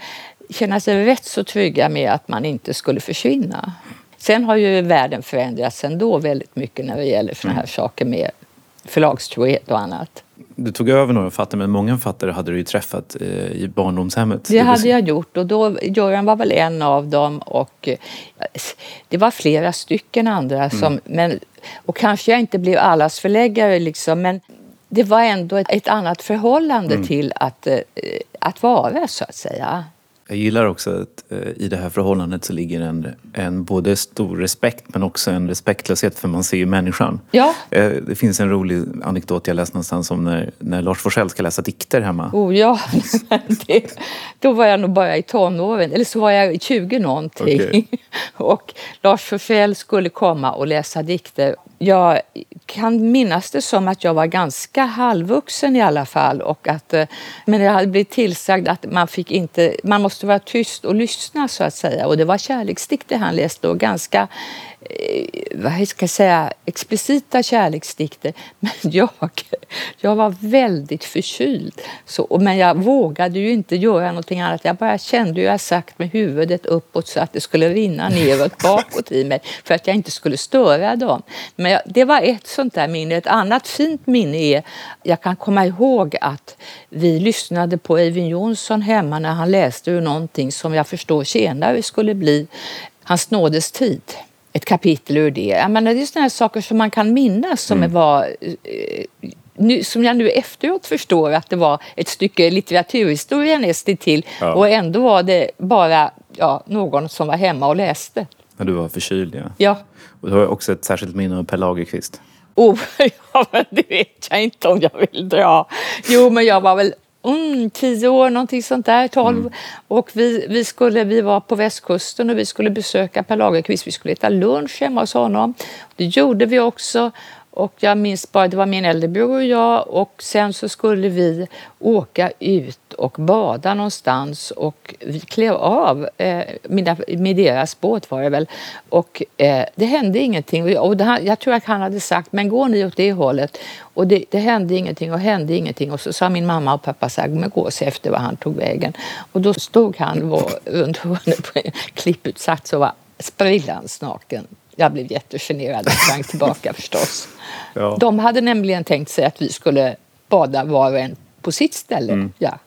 känna sig rätt så trygga med att man inte skulle försvinna. Sen har ju världen förändrats ändå väldigt mycket när det gäller såna här mm. saker med förlagstrohet och annat. Du tog över några författare, men många författare hade du ju träffat eh, i barndomshemmet. Det hade jag gjort och då, Göran var väl en av dem och eh, det var flera stycken andra som, mm. men, och kanske jag inte blev allas förläggare liksom, men det var ändå ett, ett annat förhållande mm. till att, eh, att vara så att säga. Jag gillar också att eh, i det här förhållandet så ligger en, en både stor respekt men också en respektlöshet för man ser ju människan. Ja. Eh, det finns en rolig anekdot jag läste någonstans om när, när Lars Forssell ska läsa dikter hemma. Oh ja, [laughs] det, då var jag nog bara i tonåren, eller så var jag 20 någonting. Okay. [laughs] Och Lars Forssell skulle komma och läsa dikter jag kan minnas det som att jag var ganska halvvuxen i alla fall. Och att, eh, men jag hade blivit tillsagd att man, fick inte, man måste vara tyst och lyssna så att säga. Och det var kärleksdikter han läste och ganska Eh, vad ska jag säga, explicita kärleksdikter. [laughs] Men jag, jag var väldigt förkyld. Så, men jag vågade ju inte göra någonting annat. Jag bara kände hur jag sagt med huvudet uppåt så att det skulle rinna neråt bakåt i mig för att jag inte skulle störa dem. Men jag, det var ett sånt där minne. Ett annat fint minne är, jag kan komma ihåg att vi lyssnade på Eivind Johnson hemma när han läste ur någonting som jag förstår senare skulle bli Hans nådes tid. Ett kapitel ur det. Jag menar, det är sådana saker som man kan minnas som mm. var eh, nu, som jag nu efteråt förstår att det var ett stycke litteraturhistoria nästan till ja. och ändå var det bara ja, någon som var hemma och läste. När du var förkyld, ja. ja. Och du har också ett särskilt minne av Per Lagerkvist. Oh, [laughs] ja, men det vet jag inte om jag vill dra. Jo, men jag var väl mm, tio år, någonting sånt där, tolv. Mm. Och vi, vi, skulle, vi var på västkusten och vi skulle besöka Per Lagerkvist. Vi skulle äta lunch hemma hos honom. Det gjorde vi också. Och jag minns bara, det var min äldre bror och jag och sen så skulle vi åka ut och bada någonstans och vi klev av eh, med, med deras båt var det väl. Och eh, det hände ingenting. Och det, jag tror att han hade sagt men gå ni åt det hållet? Och det, det, hände ingenting och hände ingenting. Och så sa min mamma och pappa så här, men gå och se efter var han tog vägen. Och då stod han var, runt hörnet på en [laughs] klipputsats och var sprillans naken jag blev jättegenerad och sprang tillbaka [laughs] förstås. Ja. De hade nämligen tänkt sig att vi skulle bada var och en på sitt ställe. Mm. Ja.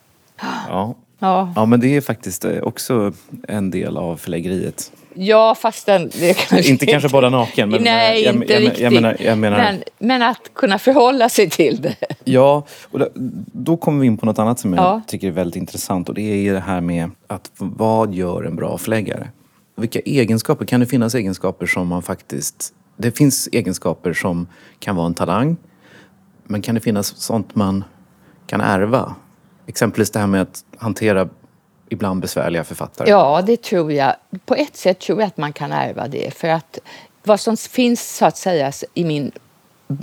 Ja. Ja. ja, men det är faktiskt eh, också en del av förläggeriet. Ja, fast den, kanske inte kanske bada naken. Men Nej, jag, inte jag, riktigt. Jag menar, jag menar, men, men, att kunna förhålla sig till det. Ja, och då, då kommer vi in på något annat som jag ja. tycker är väldigt intressant och det är det här med att vad gör en bra förläggare? Vilka egenskaper, kan det finnas egenskaper som man faktiskt... Det finns egenskaper som kan vara en talang. Men kan det finnas sånt man kan ärva? Exempelvis det här med att hantera ibland besvärliga författare. Ja, det tror jag. På ett sätt tror jag att man kan ärva det. För att vad som finns så att säga i min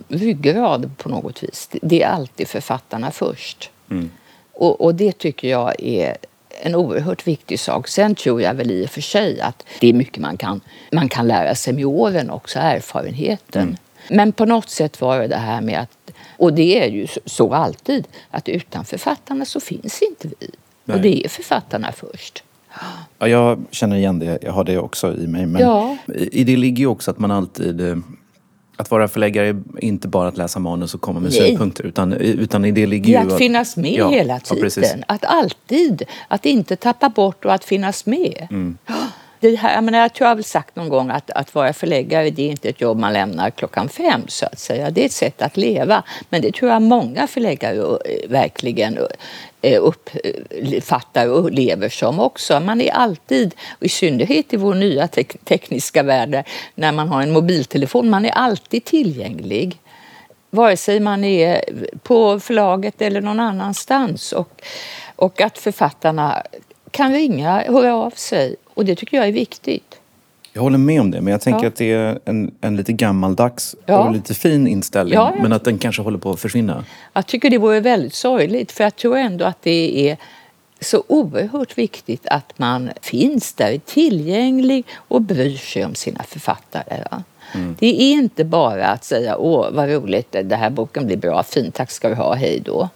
ryggrad på något vis, det är alltid författarna först. Mm. Och, och, det tycker jag är en oerhört viktig sak. Sen tror jag väl i och för sig att det är mycket man kan, man kan lära sig med åren också, erfarenheten. Mm. Men på något sätt var det det här med att, och det är ju så alltid, att utan författarna så finns inte vi. Nej. Och det är författarna först. Ja, jag känner igen det, jag har det också i mig. Men ja. i det ligger ju också att man alltid eh, att vara förläggare är inte bara att läsa manus och komma med Nej. synpunkter utan, utan i det ligger ju... Att, att finnas med ja, hela tiden. Ja, att alltid, att inte tappa bort och att finnas med. Mm. Det här, jag, menar, jag tror jag har väl sagt någon gång att, att vara förläggare det är inte ett jobb man lämnar klockan fem så att säga. Det är ett sätt att leva. Men det tror jag många förläggare eh, verkligen Eh, uppfattar eh, och lever som också. Man är alltid, i synnerhet i vår nya te tekniska värld när man har en mobiltelefon, man är alltid tillgänglig. Vare sig man är på förlaget eller någon annanstans. Och, och att författarna kan ringa, höra av sig och det tycker jag är viktigt. Jag håller med om det, men jag tänker ja. att det är en, en lite gammaldags ja. och lite fin inställning. Ja, men att den kanske håller på att försvinna. Jag tycker det vore väldigt sorgligt, för jag tror ändå att det är så oerhört viktigt att man finns där, är tillgänglig och bryr sig om sina författare. Mm. Det är inte bara att säga åh vad roligt, den här boken blir bra, fint, tack ska du ha, hej då.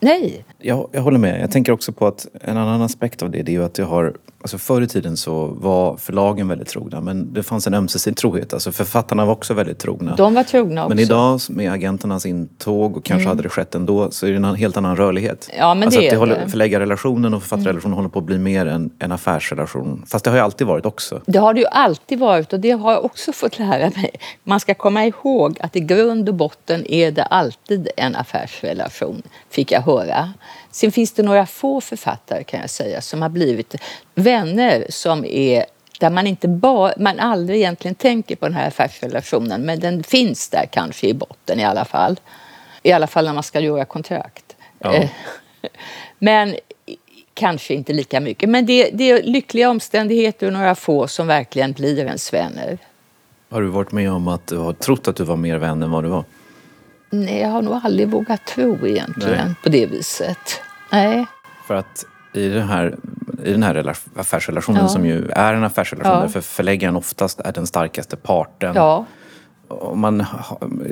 Nej. Jag, jag håller med. Jag tänker också på att en annan aspekt av det, det är ju att jag har Alltså förr i tiden så var förlagen väldigt trogna men det fanns en ömsesidig trohet. Alltså författarna var också väldigt trogna. De var trogna också. Men idag med agenternas intåg och kanske mm. hade det skett ändå så är det en helt annan rörlighet. Ja, men alltså det att det håller, förläggarrelationen och författarrelationen mm. håller på att bli mer en, en affärsrelation. Fast det har ju alltid varit också. Det har det ju alltid varit och det har jag också fått lära mig. Man ska komma ihåg att i grund och botten är det alltid en affärsrelation, fick jag höra. Sen finns det några få författare kan jag säga som har blivit vänner som är där man inte bara, man aldrig egentligen tänker på den här affärsrelationen men den finns där kanske i botten i alla fall. I alla fall när man ska göra kontrakt. Ja. Eh, men kanske inte lika mycket. Men det, det är lyckliga omständigheter och några få som verkligen blir ens vänner. Har du varit med om att du har trott att du var mer vän än vad du var? Nej, jag har nog aldrig vågat tro egentligen Nej. på det viset. Nej. För att i den här, i den här affärsrelationen ja. som ju är en affärsrelation ja. för förläggaren oftast är den starkaste parten. Ja. Och man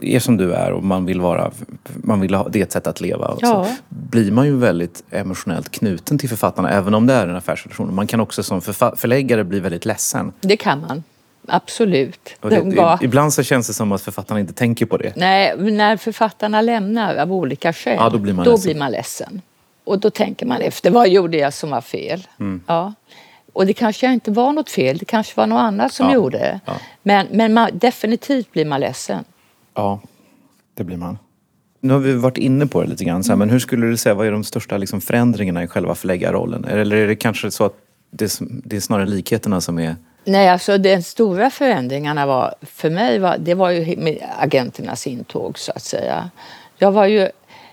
är som du är och man vill vara, man vill ha, det är ett sätt att leva. Ja. Så blir man ju väldigt emotionellt knuten till författarna även om det är en affärsrelation. Man kan också som förläggare bli väldigt ledsen. Det kan man. Absolut. Det, De var- Ibland så känns det som att författarna inte tänker på det. Nej, när författarna lämnar av olika skäl, Ja, då blir man ledsen. blir man ledsen. Och då tänker man efter, vad gjorde jag som var fel? Mm. Ja. Och det kanske inte var något fel, det kanske var något annat som Ja, gjorde det. ja. Men, men man, definitivt blir man ledsen. Ja, det blir man. Nu har vi varit inne på det lite grann, så här, men hur skulle du säga, vad är de största liksom, förändringarna i själva förläggarrollen? Eller är det kanske så att det, det är snarare likheterna som är... Nej, alltså den stora förändringarna var, för mig var, det var ju med agenternas intåg så att säga. Jag var ju,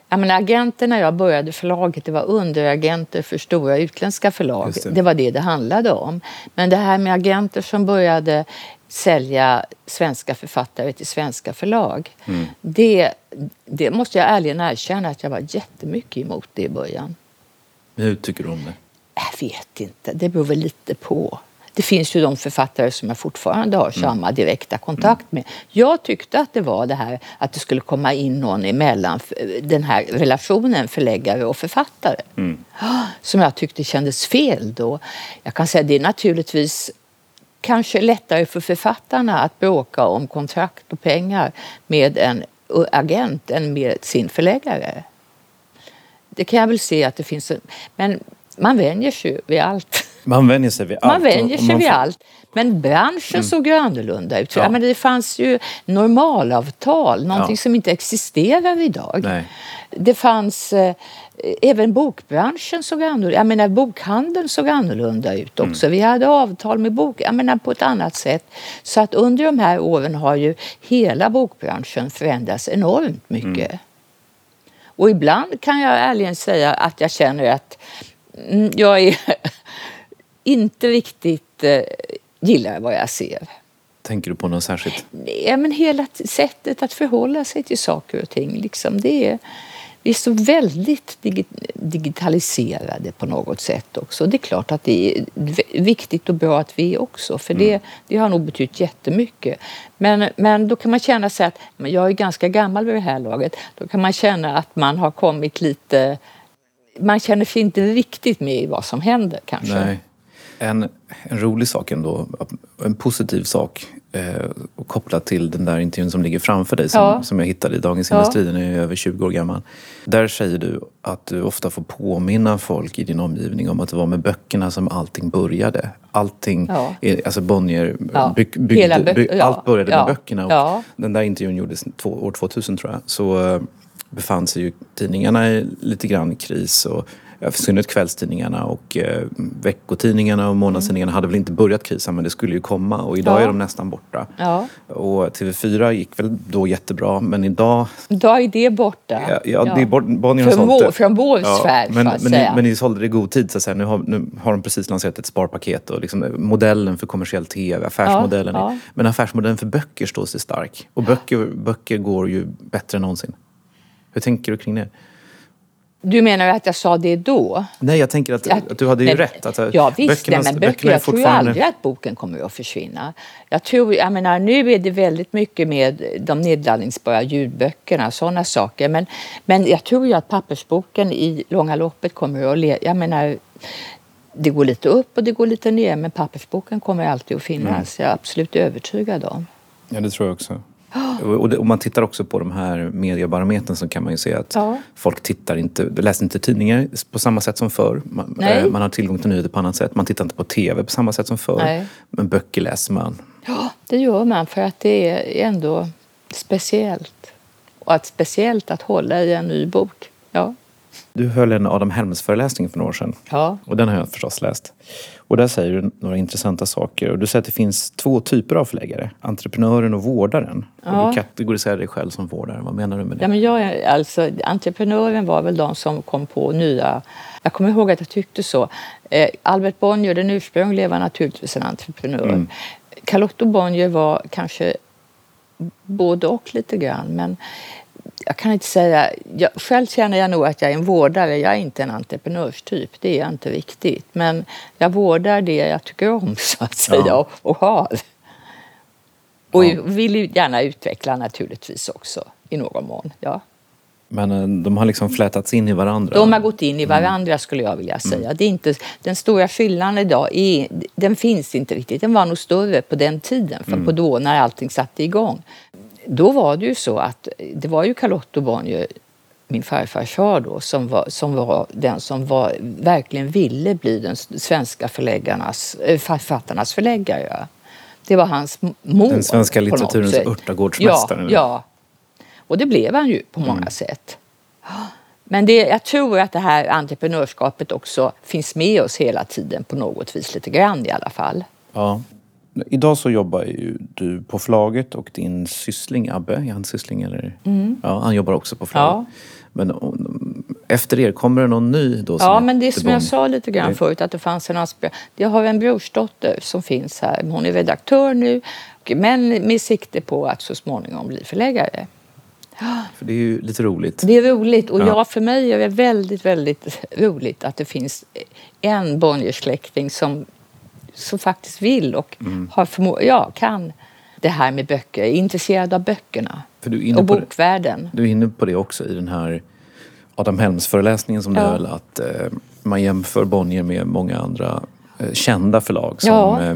jag menar agenter när jag började förlaget, det var underagenter för stora utländska förlag. Det. Det. var det det handlade om. Men det här med agenter som började sälja svenska författare till svenska förlag. Det, det måste jag ärligen erkänna att jag var jättemycket emot det i början. Hur tycker du om det? Jag vet inte, det beror väl lite på. Det finns ju de författare som jag fortfarande har samma direkta kontakt med. Jag tyckte att det var det här att det skulle komma in någon emellan den här relationen förläggare och författare. [gasps] Som jag tyckte kändes fel då. Jag kan säga det är naturligtvis kanske lättare för författarna att bråka om kontrakt och pengar med en agent än med sin förläggare. Det kan jag väl se att det finns en, Men man vänjer sig ju vid allt. [laughs] Man vänjer sig vid allt. Man vänjer sig man vid allt. Men branschen såg ju annorlunda ut. Ja. Ja. Men det fanns ju normalavtal, någonting Ja. som inte existerar idag. Nej. Det fanns... Eh, även bokbranschen såg annorlunda Jag menar, bokhandeln såg annorlunda ut Mm. också. Vi hade avtal med bok... Jag menar, på ett annat sätt. Så att under de här åren har ju hela bokbranschen förändrats enormt mycket. Mm. Och ibland kan jag ärligen säga att jag känner att mm, jag är inte riktigt eh, gillar vad jag ser. Tänker du på något särskilt? Ja, men hela sättet att förhålla sig till saker och ting. Liksom, det är, vi är så väldigt digi digitaliserade på något sätt också. Det är klart att det är viktigt och bra att vi är också, för det, det har nog betytt jättemycket. Men, men då kan man känna sig att, men jag är ganska gammal vid det här laget, då kan man känna att man har kommit lite... Man känner sig inte riktigt med i vad som händer kanske. Nej. En, en rolig sak ändå, en positiv sak eh, kopplat till den där intervjun som ligger framför dig som, Ja. som jag hittade i Dagens Ja. Industri, den är ju över 20 år gammal. Där säger du att du ofta får påminna folk i din omgivning om att det var med böckerna som allting började. Allting, Ja. alltså Bonnier, Ja. byg, byggde, bö- byg, allt började Ja. med böckerna. Och. Den där intervjun gjordes två, år 2000 tror jag. Så eh, befann sig ju tidningarna i lite grann i kris. Och, ja, för synnerhet kvällstidningarna och eh, veckotidningarna och månadstidningarna hade väl inte börjat krisa men det skulle ju komma och idag Ja. är de nästan borta. Ja. Och TV4 gick väl då jättebra men idag... Då är det borta. Ja, ja, Det är bort, Bonnier Från vår, från vår sfär, men, men, ni, men ni sålde det i god tid så att säga. Nu har, nu har de precis lanserat ett sparpaket och liksom modellen för kommersiell tv, affärsmodellen. Ja, ja. Men affärsmodellen för böcker står sig stark. Och böcker, böcker går ju bättre än någonsin. Hur tänker du kring det? Du menar att jag sa det då? Nej, jag tänker att, att du hade ju men- rätt. Att, ja visst, nej, böckernas- men böcker, böckerna jag tror ju fortfarande- aldrig att boken kommer att försvinna. Jag tror, jag menar, nu är det väldigt mycket med de nedladdningsbara ljudböckerna, sådana saker. Men, men jag tror ju att pappersboken i långa loppet kommer att le- Jag menar, det går lite upp och det går lite ner, men pappersboken kommer alltid att finnas. Jag är absolut övertygad om. Ja, det tror jag också. Och om man tittar också på de här mediebarometern så kan man ju se att Ja. folk tittar inte, läser inte tidningar på samma sätt som förr. Man, eh, man har tillgång till nyheter på annat sätt. Man tittar inte på TV på samma sätt som förr. Nej. Men böcker läser man. Ja, det gör man för att det är ändå speciellt. Och att speciellt att hålla i en ny bok. Ja. Du höll en Adam Helms-föreläsning för några år sedan. Ja. Och den har jag förstås läst. Och där säger du några intressanta saker. Och du säger att det finns två typer av förläggare. Entreprenören och vårdaren. Ja. Och du kategoriserar dig själv som vårdare. Vad menar du med det? Ja, men jag, alltså, entreprenören var väl de som kom på nya... Jag kommer ihåg att jag tyckte så. Eh, Albert Bonnier, den ursprungliga, var naturligtvis en entreprenör. Carlotto Bonnier var kanske både och lite grann. Men jag kan inte säga... Jag, själv känner jag nog att jag är en vårdare. Jag är inte en entreprenörstyp. Det är jag inte riktigt. Men jag vårdar det jag tycker om, [laughs] så att säga, Ja. och, och har. Och Ja. vill ju gärna utveckla naturligtvis också, i någon mån. Ja. Men eh, de har liksom flätats in i varandra? De har gått in i varandra skulle jag vilja säga. Det är inte, den stora skillnaden idag är, den finns inte riktigt. Den var nog större på den tiden, för på då när allting satte igång. Då var det ju så att det var ju Carlotto Bonnier, min farfars far då, som var, som var den som var, verkligen ville bli den svenska förläggarnas, eh, författarnas förläggare. Det var hans mål. Den svenska litteraturens örtagårdsmästare. Ja, ja. Och det blev han ju på många sätt. Men det, jag tror att det här entreprenörskapet också finns med oss hela tiden på något vis, lite grann i alla fall. Ja. Idag så jobbar ju du på förlaget och din syssling Abbe, är han syssling eller? Ja, han jobbar också på förlaget. Mm. Ja. Men efter er, kommer det någon ny då? Ja, men det är som jag sa lite grann Det- förut, att det fanns en aspirant. Jag har en brorsdotter som finns här. Hon är redaktör nu, men med sikte på att så småningom bli förläggare. För det är ju lite roligt. Det är roligt och Ja. ja. för mig är det väldigt, väldigt roligt att det finns en Bonniersläkting som, som faktiskt vill och Mm. har förmo- ja, kan det här med böcker, är intresserad av böckerna du och på det. bokvärlden. Du är inne på det också i den här Adam Helms föreläsningen som du Ja. höll. Att eh, man jämför Bonnier med många andra eh, kända förlag som Ja. eh,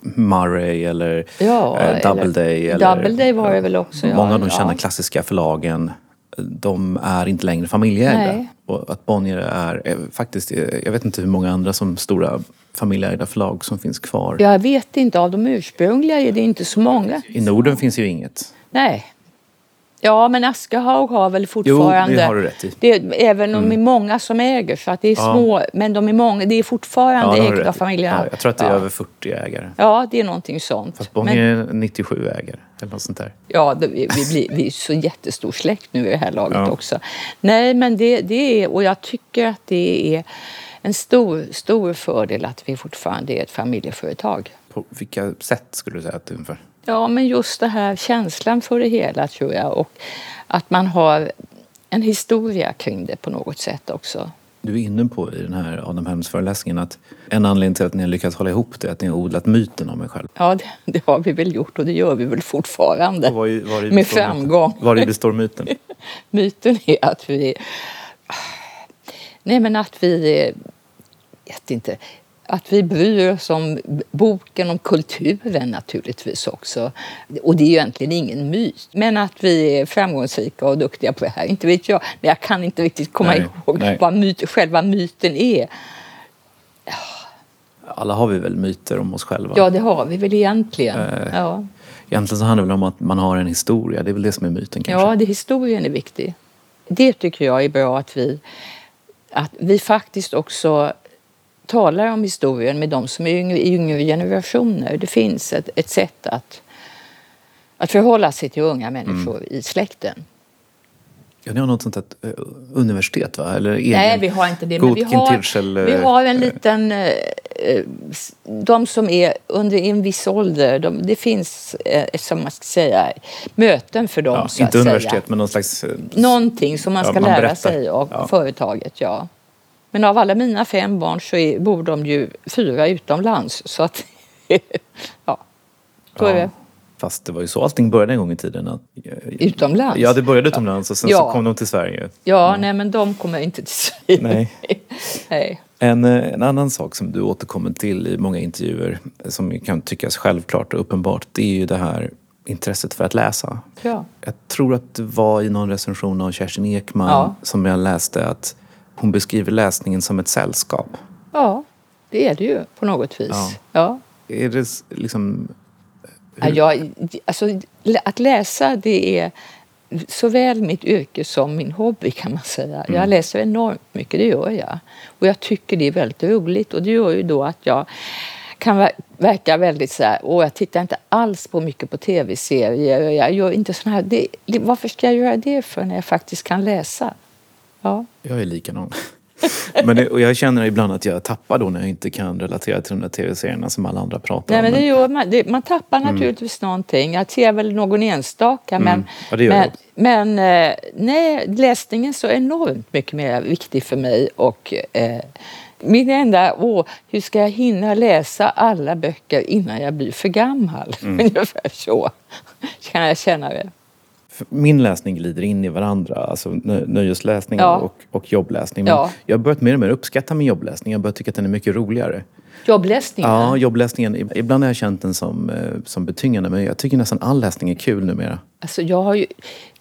Murray eller Ja, eh, eller- Doubleday. Eller, Doubleday var det väl också, Många av de kända klassiska förlagen de är inte längre familjeägda. Och att Bonnier är eh, faktiskt, eh, jag vet inte hur många andra som stora familjeägda förlag som finns kvar. Jag vet inte, av de ursprungliga är det inte så många. I Norden finns ju inget. Nej. Ja, men Aschehoug har väl fortfarande... det har du rätt i. Det är, även om det är många som äger, så att det är Ja. små, men de är många, det är fortfarande du ägt av. Ja, jag tror att det är ja. över 40 ägare. Ja, det är någonting sånt. Fast Bonnier Men, är 97 ägare. Eller något sånt där. ja, det, vi, blir, vi är så jättestor släkt nu i det här laget Ja. också. Nej, men det, det är, och jag tycker att det är en stor, stor fördel att vi fortfarande är ett familjeföretag. På vilka sätt skulle du säga att det är ungefär? Ja, men just det här känslan för det hela tror jag och att man har en historia kring det på något sätt också. Du är inne på i den här Adam Helms föreläsningen att en anledning till att ni har lyckats hålla ihop det är att ni har odlat myten om er själv. Ja, det, det har vi väl gjort och det gör vi väl fortfarande. Och var i- var i Med myten? framgång. Var i består myten? [laughs] Myten är att vi... Nej, men att vi... eh, vet inte. Att vi bryr oss om boken, om kulturen naturligtvis också. Och det är ju egentligen ingen myt. Men att vi är framgångsrika och duktiga på det här, inte vet jag. Men jag kan inte riktigt komma Nej, ihåg nej. vad myt, själva myten är. Alla har vi väl myter om oss själva? Ja, det har vi väl egentligen. Eh, Ja. Egentligen så handlar det väl om att man har en historia. Det är väl det som är myten kanske? Ja, det, historien är viktig. Det tycker jag är bra att vi, att vi faktiskt också talar om historien med de som är yngre, yngre generationer. Det finns ett, ett sätt att, att förhålla sig till unga människor Mm. i släkten. Ja, ni har något sånt här eh, universitet va? Eller egen Nej, vi har inte det. Men vi har, Tirschel, eh, vi har en liten... eh, s- De som är under en viss ålder, de, det finns som man ska säga, möten för dem. ja, så Inte att säga. universitet men någon slags... Någonting som man Ja, ska man lära berättar. sig av Ja. företaget, ja. Men av alla mina fem barn så är, bor de ju fyra utomlands. Så att, [laughs] ja, så är ja. det. Fast det var ju så allting började en gång i tiden. Att, Utomlands? Ja, det började utomlands och sen Ja. så kom de till Sverige. Ja, nej men de kommer inte till Sverige. Nej. [laughs] nej. En, eh, en annan sak som du återkommer till i många intervjuer som kan tyckas självklart och uppenbart det är ju det här intresset för att läsa. Ja. Jag tror att det var i någon recension av Kerstin Ekman Ja. som jag läste att hon beskriver läsningen som ett sällskap. ja, det är det ju på något vis. Ja. Ja. Är det liksom... Ja, jag, alltså, att läsa det är såväl mitt yrke som min hobby kan man säga. Mm. Jag läser enormt mycket, det gör jag. Och jag tycker det är väldigt roligt och det gör ju då att jag kan ver- verka väldigt så här, och jag tittar inte alls på mycket på tv-serier. Jag gör inte såna här, det, varför ska jag göra det för när jag faktiskt kan läsa? Ja. Jag är likadan. [laughs] Men det, och jag känner ibland att jag tappar då när jag inte kan relatera till de där tv-serierna som alla andra pratar Nej, om. men det gör man, det, man tappar naturligtvis någonting. Jag ser väl någon enstaka, men, Mm. Ja, det gör men, men eh, nej, läsningen är så enormt mycket mer viktig för mig. Och, eh, min enda, åh, hur ska jag hinna läsa alla böcker innan jag blir för gammal? Mm. [laughs] Ungefär så kan jag känna det. Min läsning glider in i varandra. Alltså nöjesläsning ja. och, och jobbläsning. Men ja. jag har börjat mer och mer uppskatta min jobbläsning. Jag har börjat tycka att den är mycket roligare. Jobbläsningen? Ja, jobbläsningen. Ibland har jag känt den som, eh, som betyngande men jag tycker nästan all läsning är kul numera. Alltså jag har ju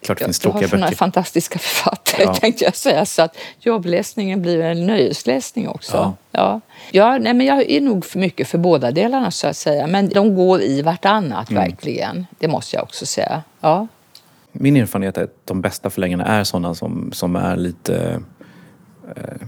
Klart det finns jag, jag har sådana fantastiska [laughs] författare ja. tänkte jag säga. Så att jobbläsningen blir en nöjesläsning också. Ja. Ja. Ja, nej, men jag är nog för mycket för båda delarna så att säga. Men de går i vartannat mm. verkligen. Det måste jag också säga. Ja. Min erfarenhet är att de bästa förläggarna är sådana som, som är lite Eh,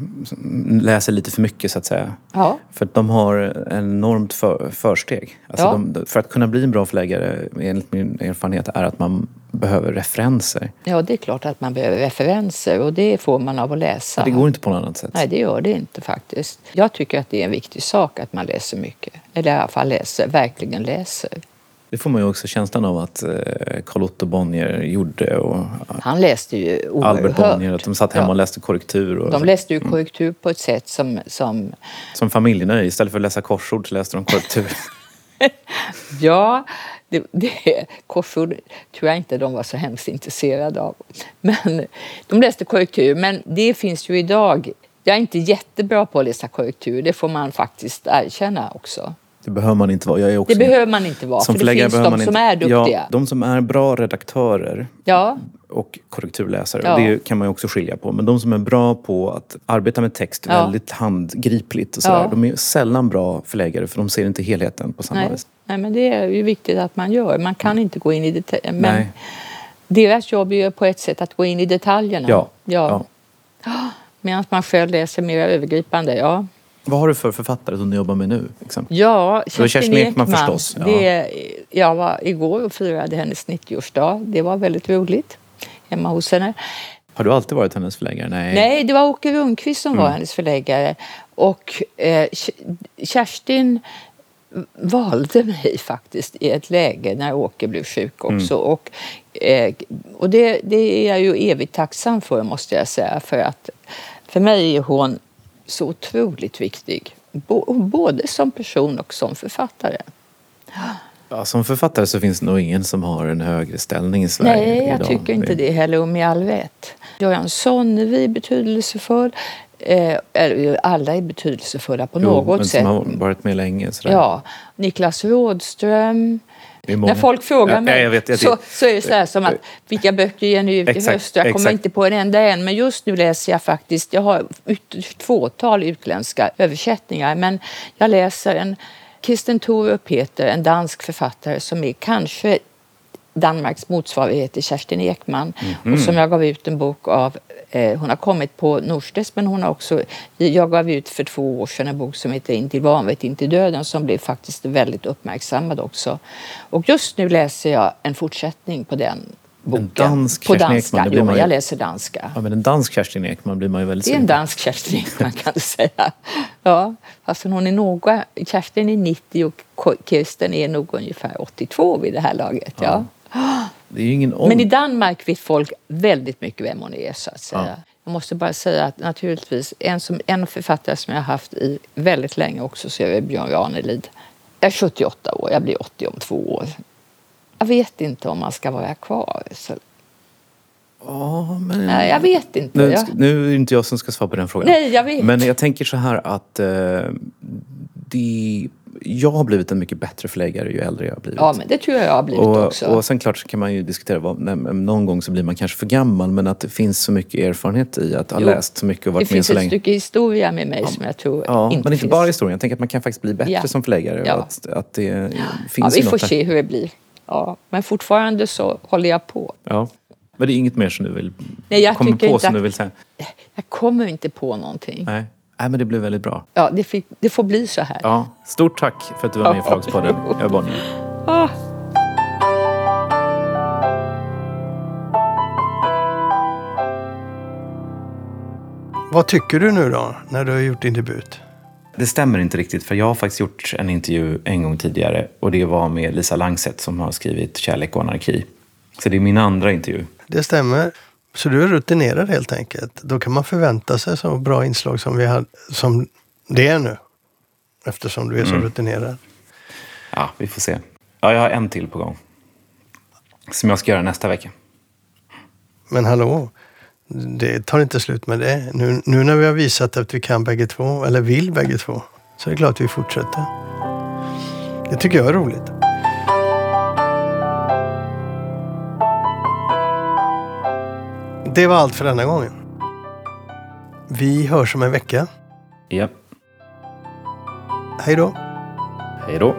läser lite för mycket så att säga. Ja. För att de har en enormt för, försteg. Alltså ja. de, för att kunna bli en bra förläggare, enligt min erfarenhet, är att man behöver referenser. Ja, det är klart att man behöver referenser och det får man av att läsa. det går inte på något annat sätt. Nej, det gör det inte faktiskt. Jag tycker att det är en viktig sak att man läser mycket. Eller i alla fall läser, verkligen läser. Det får man ju också känslan av att eh, Carl Otto Bonnier gjorde. Och Han läste ju oerhört. Albert Bonnier, att de satt hemma ja. och läste korrektur. Och de läste ju mm. korrektur på ett sätt som... Som, som familjenöje. Istället för att läsa korsord så läste de korrektur. [laughs] ja, det, det, korsord tror jag inte de var så hemskt intresserade av. Men de läste korrektur. Men det finns ju idag. Jag är inte jättebra på att läsa korrektur. Det får man faktiskt erkänna också. Det behöver man inte vara. Jag är också det behöver man inte vara, som för det finns de som inte, är duktiga. Ja, de som är bra redaktörer ja. och korrekturläsare, ja. det kan man ju också skilja på. Men de som är bra på att arbeta med text ja. väldigt handgripligt och sådär, ja. de är sällan bra förläggare för de ser inte helheten på samma Nej. vis. Nej, men det är ju viktigt att man gör. Man kan inte gå in i detaljer. Men Nej. deras jobb är ju på ett sätt att gå in i detaljerna. Ja. ja. [gasps] Medan man själv läser mer övergripande, ja. Vad har du för författare som du jobbar med nu? Liksom? Ja, Kerstin, Kerstin Ekman, Ekman förstås. Ja. Det, jag var igår och firade hennes 90-årsdag. Det var väldigt roligt hemma hos henne. Har du alltid varit hennes förläggare? Nej, Nej det var Åke Rundqvist som mm. var hennes förläggare. Och eh, Kerstin valde mig faktiskt i ett läge när Åke blev sjuk också. Mm. Och, eh, och det, det är jag ju evigt tacksam för måste jag säga. För att för mig är hon så otroligt viktig. Både som person och som författare. Ja, som författare så finns det nog ingen som har en högre ställning i Sverige Nej, jag idag. tycker inte det heller, och med all vett. Göran Sonnevi är betydelsefull. Eh, alla är betydelsefulla på jo, något men sätt. som har varit med länge. Sådär. Ja. Niklas Rådström. När folk frågar mig ja, vet, så, så är det så här som att vilka böcker ger ni ut exakt, i höst? Jag kommer exakt. inte på en enda än, men just nu läser jag faktiskt, jag har ett fåtal utländska översättningar, men jag läser en Kirsten Thorup Peter, en dansk författare som är kanske Danmarks motsvarighet till Kerstin Ekman mm -hmm. och som jag gav ut en bok av. Eh, hon har kommit på Norstedts men hon har också, jag gav ut för två år sedan en bok som heter In till vanvett, in till döden som blev faktiskt väldigt uppmärksammad också. Och just nu läser jag en fortsättning på den boken. En dansk på danska. Ekman, jo, ju... jag läser danska. Ja, men en dansk Kerstin Ekman blir man ju väldigt Det är en dansk Kerstin Ekman kan du säga. Ja, fast hon är några, Kerstin är 90 och Kirsten är nog ungefär 82 vid det här laget. Ja. ja. Det är ingen. Men i Danmark vet folk väldigt mycket vem hon är så att säga. Ja. Jag måste bara säga att naturligtvis en, som, en författare som jag har haft i väldigt länge också så är det Björn Ranelid. Jag är 78 år, jag blir 80 om två år. Jag vet inte om man ska vara kvar. Så... Ja, men... Nej, jag vet inte. Nu, jag... nu är det inte jag som ska svara på den frågan. Nej, jag vet. Men jag tänker så här att eh, det jag har blivit en mycket bättre förläggare ju äldre jag har blivit. Ja, men det tror jag jag har blivit och, också. Och sen klart så kan man ju diskutera, vad, någon gång så blir man kanske för gammal men att det finns så mycket erfarenhet i att ha jo, läst så mycket och varit med så länge. Det finns ett stycke historia med mig ja, som jag tror ja, inte men inte finns. bara historia. Jag tänker att man kan faktiskt bli bättre ja. som förläggare. Ja. Att, att det finns ja, vi får se hur det blir. Ja, men fortfarande så håller jag på. Ja. Men det är inget mer som du vill Nej, jag komma på som du vill säga? Jag kommer inte på någonting. Nej. Nej, men det blev väldigt bra. Ja, det, fick, det får bli så här. Ja, stort tack för att du var med i Förlagspodden. Jag är Bonnier. Ah. Vad tycker du nu då, när du har gjort din debut? Det stämmer inte riktigt, för jag har faktiskt gjort en intervju en gång tidigare och det var med Lisa Langset som har skrivit Kärlek och anarki. Så det är min andra intervju. Det stämmer. Så du är rutinerad helt enkelt. Då kan man förvänta sig så bra inslag som, vi hade, som det är nu. Eftersom du är så mm. rutinerad. Ja, vi får se. Ja, jag har en till på gång. Som jag ska göra nästa vecka. Men hallå, det tar inte slut med det. Nu, nu när vi har visat att vi kan bägge två, eller vill bägge två, så är det klart att vi fortsätter. Det tycker jag är roligt. Det var allt för denna gången. Vi hörs om en vecka. Ja. Hej då. Hej då.